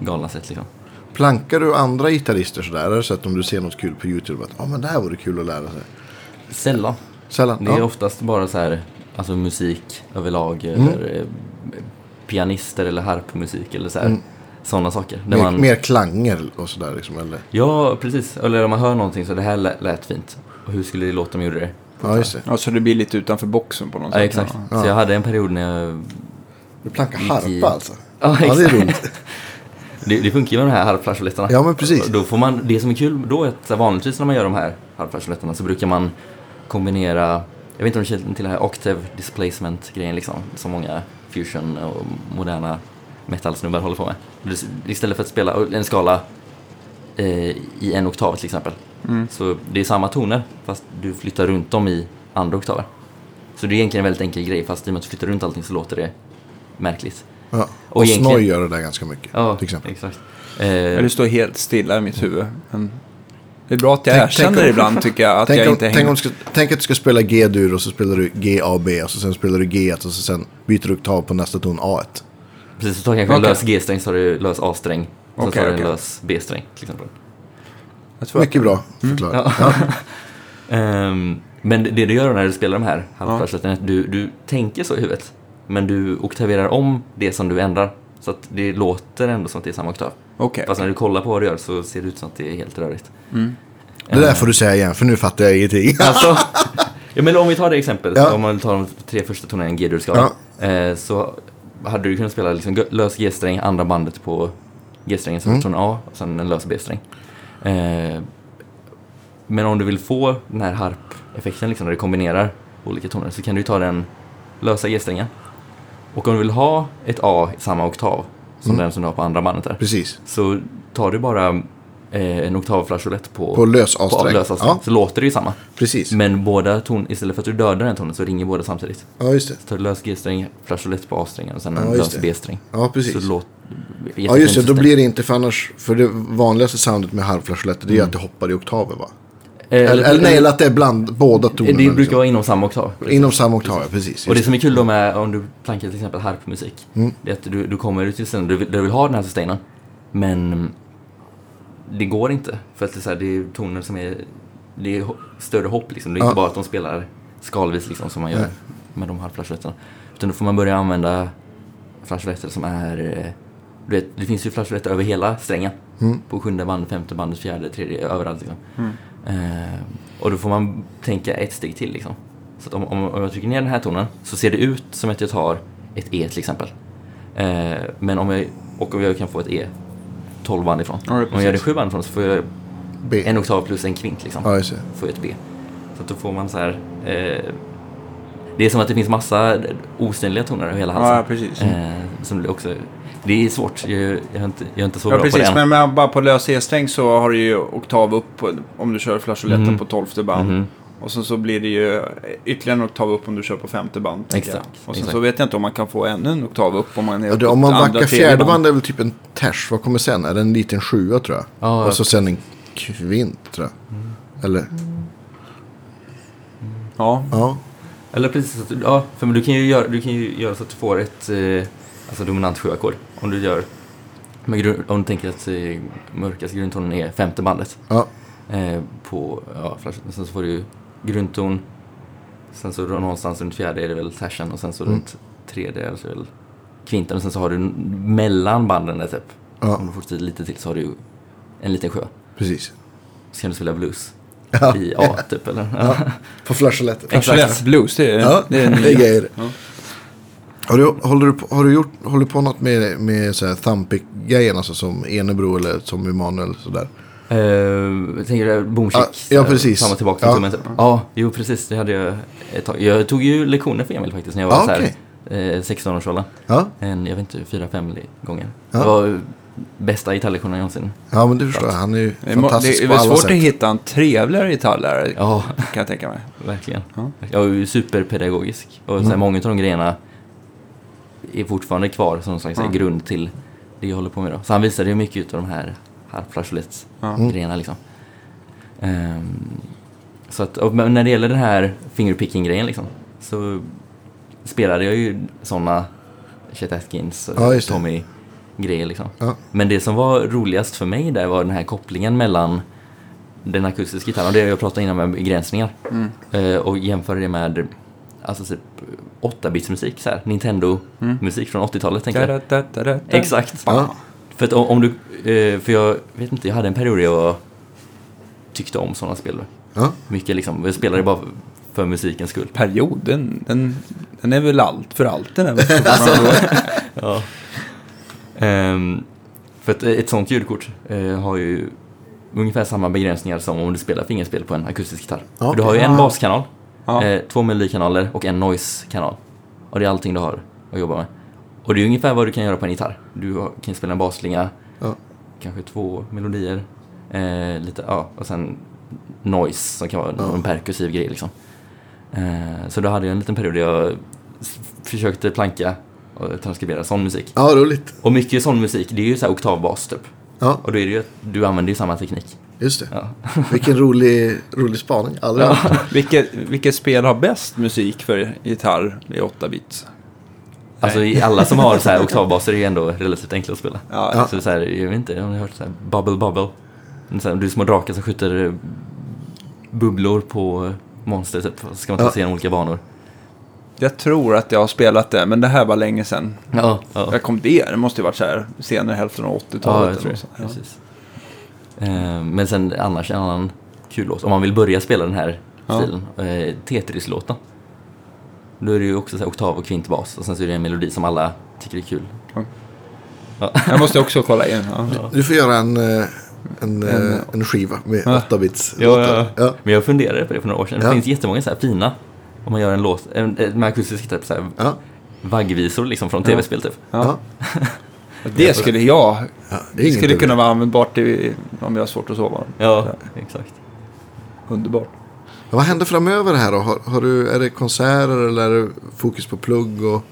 galna sätt liksom. Plankar du andra gitarrister sådär? Är det så att om du ser något kul på YouTube att ja men det här vore kul att lära sig? Sällan. Sällan? Det är ja. oftast bara så här, alltså musik överlag Mm. eller eh, pianister eller harpmusik eller så här. Mm. Sådana saker. Mer, man, mer klanger och sådär liksom, eller? Ja, precis. Eller om man hör någonting så det här lät, fint. Och hur skulle det låta om jag gjorde det? Ja, just det. Ja, så det blir lite utanför boxen på något Ja, sätt. exakt. Ja. Så jag hade en period när jag... Du plankar Gick harpa i- alltså? Ja, Ja, det är exakt. roligt. Det, det funkar ju med de här harpflageoletterna. Ja, men precis. Då får man, det som är kul då är att vanligtvis när man gör de här harpflageoletterna så brukar man kombinera, jag vet inte om du känner till det här octave displacement grejen liksom, som många fusion och moderna metalsnubbar håller på med. Istället för att spela en skala eh, i en oktav till exempel. Mm. Så det är samma toner fast du flyttar runt dem i andra oktaver. Så det är egentligen en väldigt enkel grej fast i och med att du flyttar runt allting så låter det märkligt. Ja. Och Och, egentligen- Snoj gör det där ganska mycket. Ja, till exempel. exakt. Men Eh, Det står helt stilla i mitt huvud. Men det är bra att jag Tänk- erkänner tänk om- ibland, tycker jag, att Tänk, jag om, inte tänk, hänger... om du ska, tänk att du ska spela G-dur och så spelar du G, A, B och så sen spelar du G och så sen byter du oktav på nästa ton A1. Precis, så tar du kanske en Okej. lös G-sträng så har du lös A-sträng. Och så Okej, tar du en okej. lös B-sträng till exempel. Jag tror att- Mycket bra förklarat. Ja. Ehm, men det du gör när du spelar de här halvflageoletterna är att du, du tänker så i huvudet. Men du oktaverar om det som du ändrar. Så att det låter ändå som att det är samma oktav. Okej. Fast när du kollar på vad du gör så ser det ut som att det är helt rörigt. Det där får du säga igen för nu fattar jag ingenting. Alltså, ja, men om vi tar det exemplet, Ja. om man tar de tre första tonerna i en G-dur-skala. Eh, så hade du kunnat spela liksom lös G-sträng, andra bandet på G-strängen som Mm. ton A och sen en lös B-sträng. Eh, men om du vill få den här harp-effekten liksom, när du kombinerar olika toner så kan du ta den lösa G-strängen. Och om du vill ha ett A i samma oktav som Mm. den som du har på andra bandet där. Precis. Så tar du bara eh, en oktavflageolett på, På lös A-sträng. Ja. så låter det ju samma. Precis. Men båda ton, istället för att du dödar en tonen så ringer båda samtidigt. Ja, just det. Så tar du lös G-sträng, flageolett på A-strängen och sen Ja, en just lös. B-sträng. Ja, precis. Så låter Ja, just det. Då blir det inte för annars. För det vanligaste soundet med harpflageoletter det är att det hoppar i oktaver va? Eller, eller nej, eller att det är bland båda tonerna. Det brukar liksom. vara inom samma oktav. Inom samma oktav, ja, precis. Och det som är kul då med om du plankar till exempel harpmusik. Mm. Det är att du, du kommer till ställen där du, du vill ha den här sustainen. Men det går inte. För att det är, så här, det är toner som är, det är större hopp liksom. Det är Ja. inte bara att de spelar skalvis liksom som man gör Nej. med de här flageoletterna. Utan då får man börja använda flageoletter som är, eh, du vet, det finns ju flageoletter över hela strängen. Mm. På sjunde bandet, femte bandet, fjärde, tredje, överallt liksom. Eh, och då får man tänka ett steg till liksom. Så om, om, om jag trycker ner den här tonen så ser det ut som att jag tar ett E till exempel. Eh, men om jag, och om jag kan få ett E 12 band ifrån. Ja, om jag gör det precis. 7 band ifrån så får jag B. en oktav plus en kvint liksom. Ja, det. Får jag ett B. Så då får man så här. Eh, det är som att det finns massa osynliga toner över hela halsen. Ja, precis. Eh, som också, det är svårt. Jag, jag, är, inte, jag är inte så Ja, bra på precis. det än. Men med, bara på lös E-sträng så har du ju oktav upp på, om du kör flageoletten Mhm. på tolfte band. Mhm. Och sen så blir det ju ytterligare en oktav upp om du kör på femte band. Exakt, jag. Och sen exakt. så vet jag inte om man kan få ännu en oktav upp om man är Ja, det, på om man andra, backar fjärde band är väl typ en ters. Vad kommer sen? Är det en liten sjua tror jag? Ja, och så sen en kvint tror jag. Mm. Eller? Ja, Ja. Eller precis, ja, för du kan, ju göra, du kan ju göra så att du får ett eh, alltså dominant sjuackord. Om du gör, med grund, om du tänker att eh, mörkaste grundtonen är femte bandet Ja, eh, på ja, flashen. Sen så får du grundton, sen så någonstans runt fjärde är det väl tersen och sen så Mm. runt tredje är det väl kvinten och sen så har du mellan banden där, typ. Ja. Om du fortsätter lite till så har du en liten sjö. precis. Så kan du spela blues Ja. i A typ eller? Ja. På flasholetten. Flasholett Blues, det är, Ja, det är, det är grejer. Ja. Har du, håller, du på, har du gjort, håller på något med, med så här thumbpick-grejen, alltså som Enebro eller som Emanuel sådär? Uh, tänker du boomchick? Ja, ja, precis. Fram och tillbaka till Ja. tummen. Ja, jo precis. Det hade jag ett tag. Jag tog ju lektioner för Emil faktiskt när jag var Ja, så här, eh, 16-årsåldern. Ja, En, jag vet inte, fyra, fem gånger. Ja. Det var bästa gitarrlektionen någonsin. ja men det förstår. Han är ju Det är, det fantastisk är svårt sätt. att hitta en trevligare gitarrlärare, Ja, kan jag tänka mig. verkligen. Ja. Jag var ju superpedagogisk. Och Mm. så här, många av de grejerna är fortfarande kvar som någon slags Ja. grund till det jag håller på med då. Så han visade ju mycket av de här harpflasholets-grejerna Ja. liksom. Ehm, så att, och, när det gäller den här fingerpicking-grejen liksom, så spelade jag ju sådana Chet Atkins, Ja. Tommy-grejer liksom. Ja. Men det som var roligast för mig där var den här kopplingen mellan den akustiska gitarren och det jag pratade innan med begränsningar. Mm. Eh, och jämföra det med alltså typ 8-bits-musik, så här, Nintendo-musik från 80-talet tänker jag. Exakt. Ja. För att om, om du, eh, för jag vet inte, jag hade en period där jag tyckte om sådana spel. Ja. Mycket liksom, jag spelade bara för musikens skull. Perioden, den, den är väl allt för allt den där. Ja. Ehm, för att ett sånt ljudkort eh, har ju ungefär samma begränsningar som om du spelar fingerspel på en akustisk gitarr. Ja, För du har ju en baskanal, Ja. eh, två melodikanaler och en noise-kanal. Och det är allting du har att jobba med. Och det är ungefär vad du kan göra på en gitarr. Du kan spela en basslinga, Ja. kanske två melodier, eh, lite, ja, och sen noise som kan vara Ja. en perkussiv grej liksom. Eh, så då hade jag en liten period där jag försökte planka och transkribera sån musik. ja, roligt. Och mycket sån musik, det är ju så här oktavbas typ. Ja, Och då är det ju att du använder ju samma teknik. just det. Ja. Vilken rolig, rolig spaning. Hört. vilket, vilket spel har bäst musik för gitarr i 8-bits? Alltså i- alla som har så här oktavbaser är ju ändå relativt enkla att spela. Ja, Ja. Så, så här, jag vet inte om ni har hört så här Bubble Bubble. Så här, det är små drakar som skjuter bubblor på monster typ. Så ska man ta Ja. sig igenom olika banor. Jag tror att jag har spelat det, men det här var länge sedan. Ja, ja. Jag kom det, det måste ju varit så här senare hälften av 80-talet. Ja. Ja. Precis. Eh, Men sen annars en annan kul låt. Om man vill börja spela den här Ja. stilen. Eh, Tetris-låten. Då är det ju också så här oktav och kvintbas. Och sen så är det en melodi som alla tycker är kul. Jag måste också kolla in. Ja. Du får göra en, eh, en, eh, En- en skiva med Ja. 8-bits Ja, ja, ja. Men jag funderade på det för några år sedan. Ja. Det finns jättemånga så här fina. Om man gör en låt, en, en, med akustisk gitarr, så här Ja. vaggvisor liksom från tv-spel typ. Ja. Det skulle jag... Ja, det skulle kunna vara användbart i, om jag har svårt att sova. Ja, exakt. Underbart. Vad händer framöver här då? Har, har du, är det konserter eller är det fokus på plugg? Och...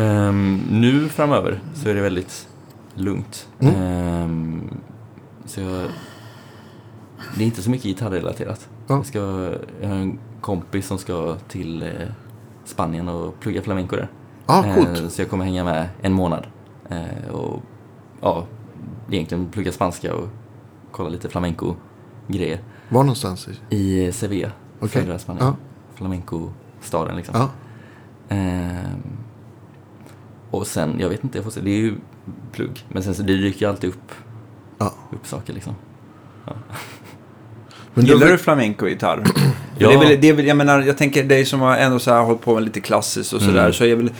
Ehm, nu framöver så är det väldigt lugnt. Mm. Ehm, så jag, det är inte så mycket gitarrrelaterat. Ja. Jag, ska, jag har en kompis som ska till eh, Spanien och plugga flamenco där. Ja, Eh, coolt. så jag kommer hänga med en månad. Eh, och ja, egentligen plugga spanska och kolla lite flamenco-grejer. Var någonstans? i- Sevilla, Okej. södra Spanien. Ja. Flamenco-staden liksom. Ja. Ehm, och sen, jag vet inte, jag får se. Det är ju plugg. Men sen så det dyker ju alltid upp, Ja. upp saker liksom. Men Gillar du, du flamenco-gitarr? Ja. det är väl, det är väl, jag menar, jag tänker dig som har ändå så här hållit på med lite klassiskt och sådär, Mm. så är väl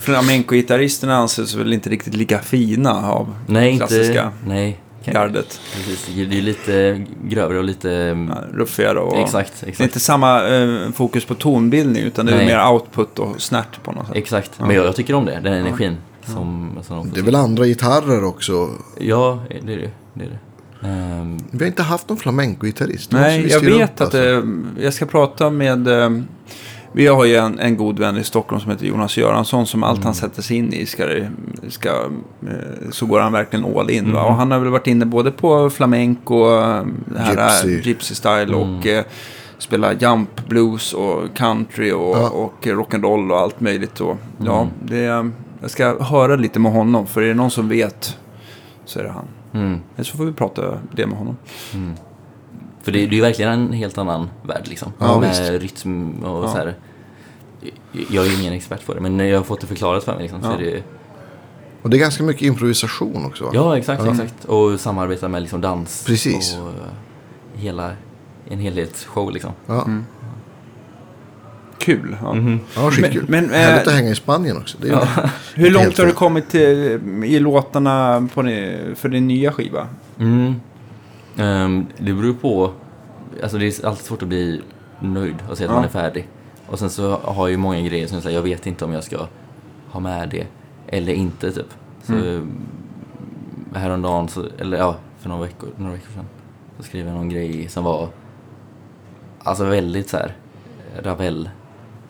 flamenco-gitarristerna anses väl inte riktigt lika fina av Nej, klassiska inte... Nej. gardet. Precis, det är ju lite grövre och lite... Ja, ruffigare och... Exakt, Det är exakt. inte samma eh, fokus på tonbildning, utan det är Nej. mer output och snärt på något sätt. Exakt, Ja. men jag, jag tycker om det, den energin. Som, som de det är väl andra gitarrer också? Ja, det är det. det, är det. Ehm, Vi har inte haft någon flamenco-gitarrist. Det Nej, jag vet upp, att alltså. eh, jag ska prata med... Eh, vi har ju en, en god vän i Stockholm som heter Jonas Göransson som allt Mm. han sätter sig in i ska, det- ska, eh, så går han verkligen all in. Mm. Och han har väl varit inne både på flamenco, det här Gypsy. gypsy, style Mm. och eh, spela jump blues och country och, Ja. och rock'n'roll och allt möjligt. Och, ja, det, är- jag ska höra lite med honom, för är det någon som vet så är det han. Mm. Så får vi prata det med honom. För det, det är ju verkligen en helt annan värld liksom. Ja, med visst. rytm och Ja. så här. Jag är ju ingen expert på det, men när jag har fått det förklarat för mig liksom, så Ja. är det Och det är ganska mycket improvisation också va? Ja, exakt, Ja. exakt. Och samarbeta med liksom dans. Precis. Och hela, en helhetsshow liksom. Ja, Kul. Ja. Mhm. ja skitkul. Men- men, Härligt eh, att hänga i Spanien också. Det är Ja. Hur långt har du kommit till, i låtarna på för din nya skiva? Mm. Ehm, det beror på, alltså det är alltid svårt att bli nöjd och säga att Ja. man är färdig. Och sen så har jag ju många grejer som jag säger, jag vet inte om jag ska ha med det eller inte typ. Så mm. häromdagen, så, eller ja, för några veckor, några veckor sedan, så skrev jag någon grej som var alltså väldigt så här Ravel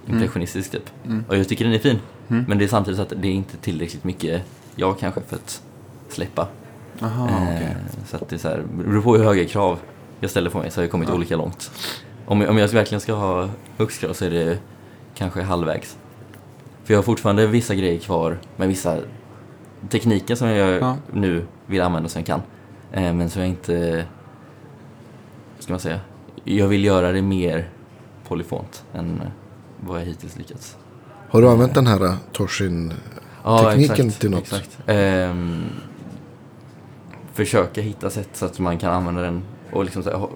impressionistisk typ. Mm. Och jag tycker den är fin. Mm. Men det är samtidigt så att det är inte tillräckligt mycket jag kanske för att släppa. Aha, Eh, okej. Så att det är så här, det beror på hur höga krav jag ställer på mig så har jag kommit Ja. olika långt. Om jag, om jag verkligen ska ha högst krav så är det kanske halvvägs. För jag har fortfarande vissa grejer kvar med vissa tekniker som jag Ja. nu vill använda som jag kan. Eh, men så jag inte, vad ska man säga, jag vill göra det mer polyfont än vad jag hittills lyckats. Har du använt den här uh, Torsin? Tekniken till något? Exakt. Ehm, försöka hitta sätt så att man kan använda den och liksom så här,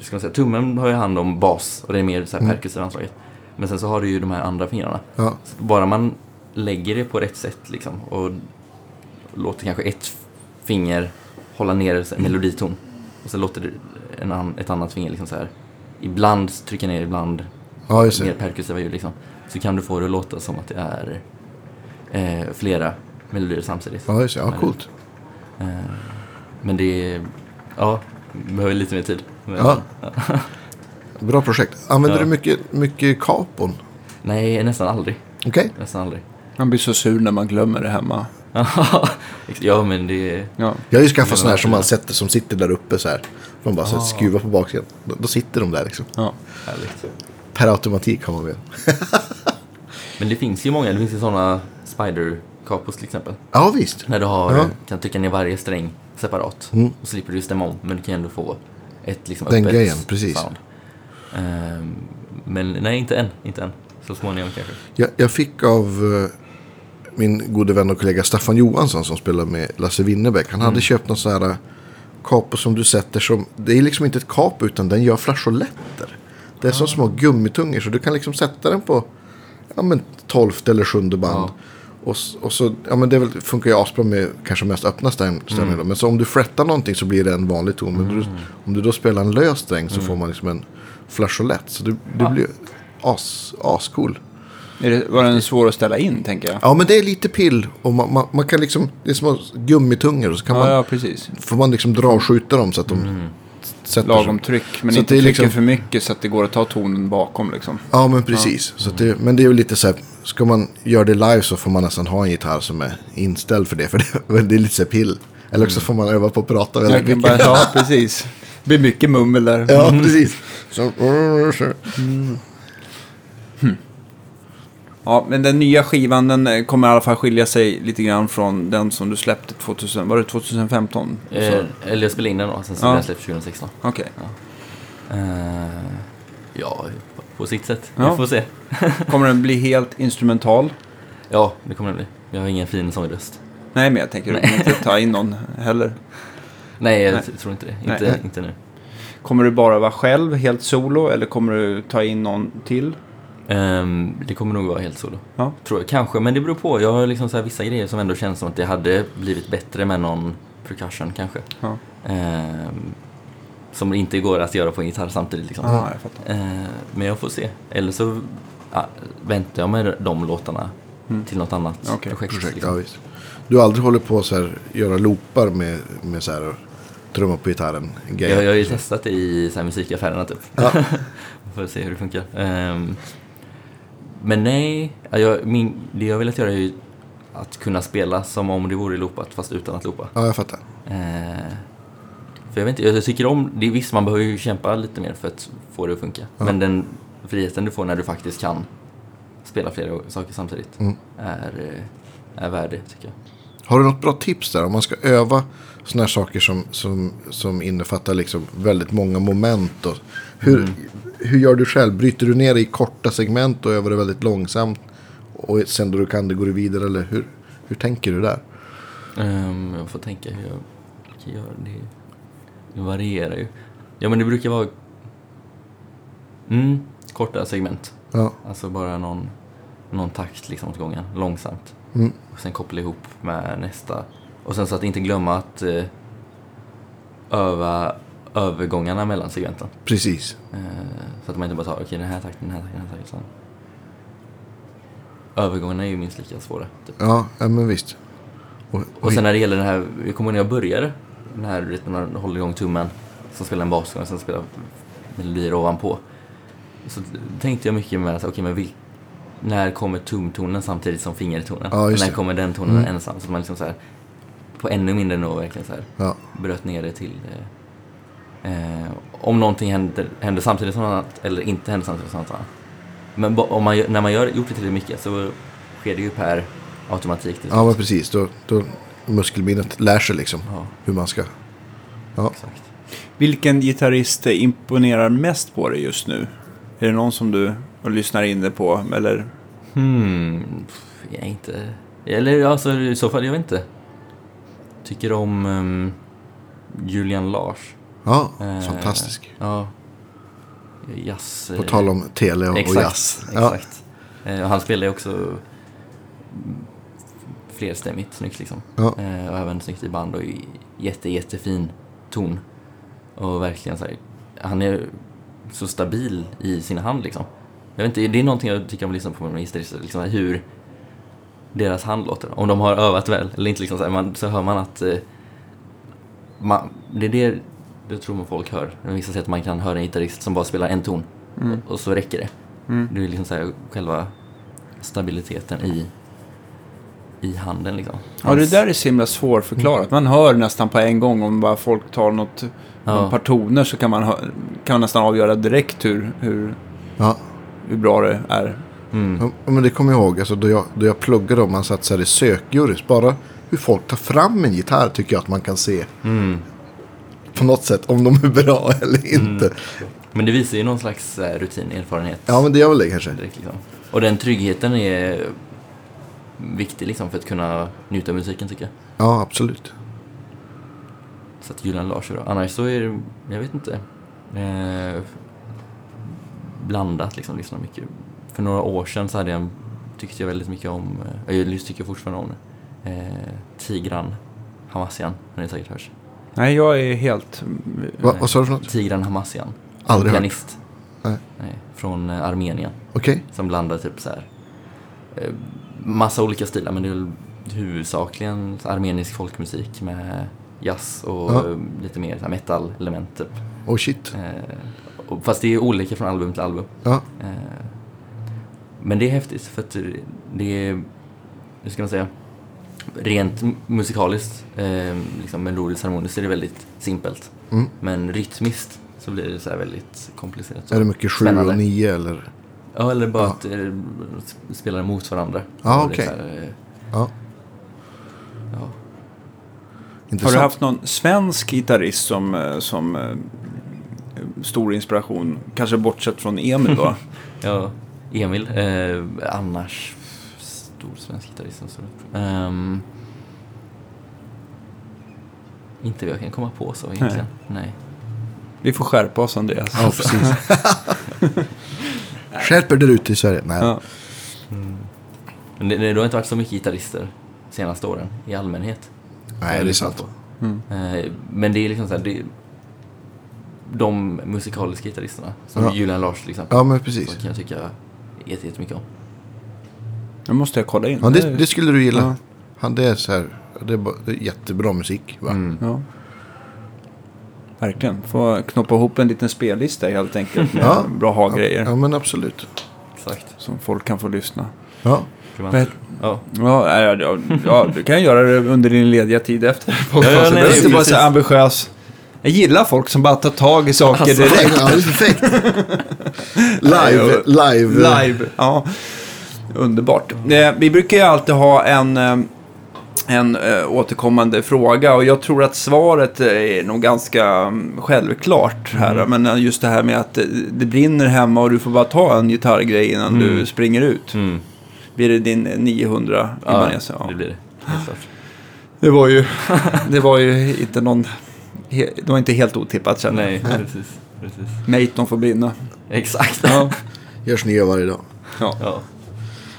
ska man säga, tummen har ju hand om bas och det är mer så här Mm. perkussiva anslaget. Men sen så har du ju de här andra fingrarna. Ja, bara man lägger det på rätt sätt liksom och låter kanske ett finger hålla ner här, meloditon och så låter det en ett annat finger liksom så här ibland trycka ner, ibland ja just mer perkussiva ljud liksom. Så kan du få det att låta som att det är eh, flera melodier samtidigt. Ja, just det. Ja, coolt. Eh, men det är, ja, behöver lite mer tid. Men, Ja. Bra projekt. Använder Ja. du mycket, mycket kapon? Nej, nästan aldrig. Okej. Nästan aldrig. Man blir så sur när man glömmer det hemma. ja, men det är... Ja. Jag har ju skaffat sådana här som man sätter som sitter där uppe så här. Man bara Ah. skruvar på baksidan. Då, då sitter de där liksom. Ja. Härligt. Per automatik har man väl. Men det finns ju många, det finns ju sådana spider-kapos till exempel. Ja, visst. När du har, Ja. kan trycka ner varje sträng separat. Mm. Och slipper du stämma om, men du kan ändå få ett liksom Den öppet grejen, precis. sound. Ehm, men nej, inte än. Inte än. Så småningom kanske. Jag, jag fick av eh, min gode vän och kollega Staffan Johansson som spelar med Lasse Winnerbäck. Han Mm. hade köpt någon sån här eh, kapo som du sätter som. Det är liksom inte ett kap utan den gör flageoletter. Det är som små gummitungor så du kan liksom sätta den på ja, men tolfte eller sjunde band. Ja. Och, och så, ja men det väl, funkar ju asbra med kanske mest öppna stäm- stämningar Mm. Men så om du frettar någonting så blir det en vanlig ton. Men du, om du då spelar en lös sträng så Mm. får man liksom en flageolett. Så det, det Ah. blir as, ascool. Är det, var den svår att ställa in, tänker jag? Ja men det är lite pill. Och man, man, man kan liksom, det är små gummitungor. Så kan Ja, man, ja precis. får man liksom dra och skjuta dem så att de Mm. Sätter Lagom tryck, men Så inte det trycka liksom- för mycket så att det går att ta tonen bakom liksom. Ja men precis. Så att det, men det är ju lite så här, ska man göra det live så får man nästan ha en gitarr som är inställd för det. För det, det är lite så här pill. Eller också får man öva på att prata väldigt mycket. bara, ja, precis. Det blir mycket mummel där. Ja precis. Så, så. Ja, men den nya skivan den eh, kommer i alla fall skilja sig lite grann från den som du släppte 2000, var det 2015? Så- Eh, eller jag spelade in den då, sen så Ja. blev den släppt 2016. Okej. Eh, ja, på, sitt sätt. Ja. Vi får se. Kommer den bli helt instrumental? Ja, det kommer det bli. Jag har ingen fin sångröst. Nej, men jag tänker du kommer inte ta in någon heller. Nej, jag Nej. tror inte det. Nej. Inte, inte nu. Kommer du bara vara själv, helt solo, eller kommer du ta in någon till? Ehm, det kommer nog vara helt solo. Ja. Tror jag. Kanske, men det beror på. Jag har liksom så här vissa grejer som ändå känns som att det hade blivit bättre med någon percussion kanske. Ja, Ehm, som inte går att göra på en gitarr samtidigt liksom. ah, jag fattar. Ehm, men jag får se. Eller så ja, väntar jag med de låtarna till något annat Mm. Okej, projekt. Projekt, liksom. ja, visst. Du har aldrig hållit på att göra loopar med, med så här, trumma på gitarren? Jag, jag har ju testat det i så här, musikaffärerna typ. Ja. Får se hur det funkar. Ehm, men nej, ja, jag, min, det jag velat göra är ju att kunna spela som om det vore loopat fast utan att loopa. ja, jag fattar. Eh, För jag vet inte, jag tycker om, det är visst man behöver ju kämpa lite mer för att få det att funka. Ja. Men den friheten du får när du faktiskt kan spela flera saker samtidigt Mm. är, eh, är värd det tycker jag. Har du något bra tips där om man ska öva sådana här saker som, som, som innefattar liksom väldigt många moment? Och hur, Mm. Hur gör du själv? Bryter du ner det i korta segment och övar det väldigt långsamt? Och sen då du kan det går du vidare eller hur, hur tänker du där? Um, jag får tänka hur jag göra det. Det varierar ju. Ja men det brukar vara mm, korta segment. Ja, Alltså bara någon, någon takt liksom åt gången, långsamt. Mm. Och sen koppla ihop med nästa. Och sen så att inte glömma att eh, öva övergångarna mellan segmenten. precis. Eh, så att man inte bara tar, okej den här takten, den här takten, den här takten. Övergångarna är ju minst lika svåra. Typ. Ja, ja men visst. Och, och, Och sen när det gäller den här, jag kommer ihåg när jag började, den här när man håller igång tummen, som spelar en basgång och sen spelar melodier ovanpå. Så tänkte jag mycket med att, okej men vil, när kommer tumtonen samtidigt som fingertonen? Ja, när kommer den tonen Mm. ensam? Så att man liksom så här, på ännu mindre nivå verkligen så här, ja, bröt ner det till eh, eh, om någonting händer, händer samtidigt som något annat eller inte händer samtidigt som något annat. Men om man, när man gör, gjort det tillräckligt mycket så sker det ju per automatik. ja men precis. Då, då muskelminnet lär sig liksom ja, hur man ska. Ja. exakt. Vilken gitarrist imponerar mest på dig just nu? Är det någon som du lyssnar in det på? Eller? Hmm, jag är inte... Eller alltså i så fall, jag vet inte. Tycker om ehm, Julian Lars. Ja, Eh, fantastisk. Ja. Jazz... På tal om tele och, och exakt, jazz. Ja, Exakt. Eh, och han spelar ju också mm, flerstämmigt snyggt liksom. Ja. Eh, och även snyggt i band och jätte, jättefin ton. Och verkligen så här, han är så stabil i sin hand liksom. Jag vet inte, det är någonting jag tycker om att lyssna på med gitarrister, liksom hur deras hand låter. Om de har övat väl eller inte liksom så, här, man, så hör man att eh, man, det är det jag tror man folk hör. Vissa säger att man kan höra en gitarrist som bara spelar en ton Mm. och så räcker det. Mm. Det är liksom så här, själva stabiliteten i, i handen liksom. Ja, det där är så himla svårförklarat. Man hör nästan på en gång om bara folk tar något, Ja. par toner så kan man, kan man nästan avgöra direkt hur, hur, ja. hur bra det är. Mm. Ja, men det kommer jag ihåg, alltså, då, jag, då jag pluggade och man satt så här i sökjurys. Bara hur folk tar fram en gitarr tycker jag att man kan se Mm. På något sätt. Om de är bra eller inte. Men det visar ju någon slags eh, rutin, erfarenhet. Ja, men det gör väl det kanske. direkt, liksom. Och den tryggheten är viktig liksom, för att kunna njuta av musiken tycker jag. Ja, absolut. Så att Julian Lars är bra. Annars så är det, jag vet inte. Eh, blandat liksom, lyssnar mycket. För några år sedan så hade jag, tyckte jag väldigt mycket om, eh, jag tycker fortfarande om det. Eh, Tigran Hamassian, har ni säkert hört. Nej, jag är helt... Va, vad sa du för något? Tigran Hamassian. Aldrig hört. pianist. Nej. Nej, från eh, Armenien. Okej. Som blandar typ så här. Eh, massa olika stilar men det är huvudsakligen armenisk folkmusik med jazz och Ja. lite mer metal-element typ. Oh shit. Eh, fast det är olika från album till album. Ja, Eh, men det är häftigt för att det är, hur ska man säga, rent musikaliskt, eh, liksom melodiskt harmoniskt är det väldigt simpelt. Mm. Men rytmiskt så blir det så här väldigt komplicerat. är det mycket 7 Spännande. och 9 eller? Ja, eller bara Ja. att eh, spela mot varandra. Ja, okej. så här, eh, Ja, Ja. Har du haft någon svensk gitarrist som, eh, som eh, stor inspiration? Kanske bortsett från Emil då? ja, Emil. Eh, annars, stor svensk gitarrist. och så. Ehm, inte vad jag kan komma på så egentligen. Nej. Vi får skärpa oss Andreas. Ja, precis. Skärper där ute i Sverige? Nej. Ja. Men det, det har inte varit så mycket gitarrister senaste åren i allmänhet. Nej, det är sant. Mm. Eh, men det är liksom så här, det, de musikaliska gitarristerna, som Ja. Julian Lars till exempel, Ja, men precis. kan jag tycka jätte- jättemycket om. Nu måste jag kolla in. Ja, det, det skulle du gilla. Ja. Han, det är så här, det är, bara, det är jättebra musik. Va? Mm. Ja. Verkligen. Få knoppa ihop en liten spellista helt enkelt med Ja. bra ha-grejer. Ja, men absolut. Exakt. Som folk kan få lyssna. Ja, Vad- Ja. Ja, ja, ja, ja, du kan göra det under din lediga tid efter Ja, ja, nej, inte vara precis. så ambitiös. Jag gillar folk som bara tar tag i saker Alltså, direkt. Ja, det är perfekt. live, live. Live, ja. Underbart. Eh, vi brukar ju alltid ha en, eh, en eh, återkommande fråga och jag tror att svaret är nog ganska mm, självklart här. Men eh, just det här med att det brinner hemma och du får bara ta en gitarrgrej innan du springer ut. Mm. Blir det din 900 Ibanez? Ja, det blir det. Det var ju, det var ju inte någon... Det var inte helt otippat känner jag. Nej, precis. precis. Maton får brinna. Exakt. Ja. Görs nya varje dag. Ja, Ja.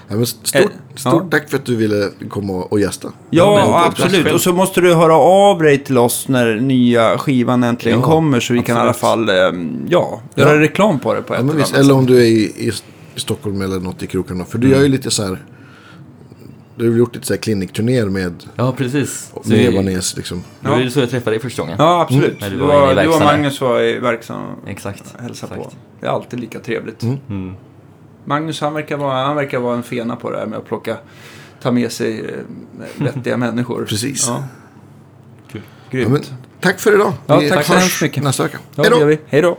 Ja, men stort Eh, stort ja. tack för att du ville komma och gästa. ja men- absolut. Och så måste du höra av dig till oss när nya skivan äntligen Ja, kommer. Så vi kan i alla absolut. fall ehm, ja, göra Ja. reklam på det på ett Ja, eller visst, annat eller om du är i, i, Stockholm eller något i krokarna. För du gör ju lite så här. Du har gjort lite så här klinikturnéer med, ja, precis. Med Ebanes liksom. Det var ju så jag träffade dig första gången. Ja, absolut. När Du du var inne var, du och. Magnus var i verksam Exakt. hälsa på. Det är alltid lika trevligt. Mm. Magnus han verkar, vara, han verkar vara en fena på det här med att plocka, ta med sig eh, vettiga människor. Precis. Ja. Grymt. Ja, men, tack för idag. Ja, Vi tack så hemskt mycket. nästa vecka. Ja. Hej då.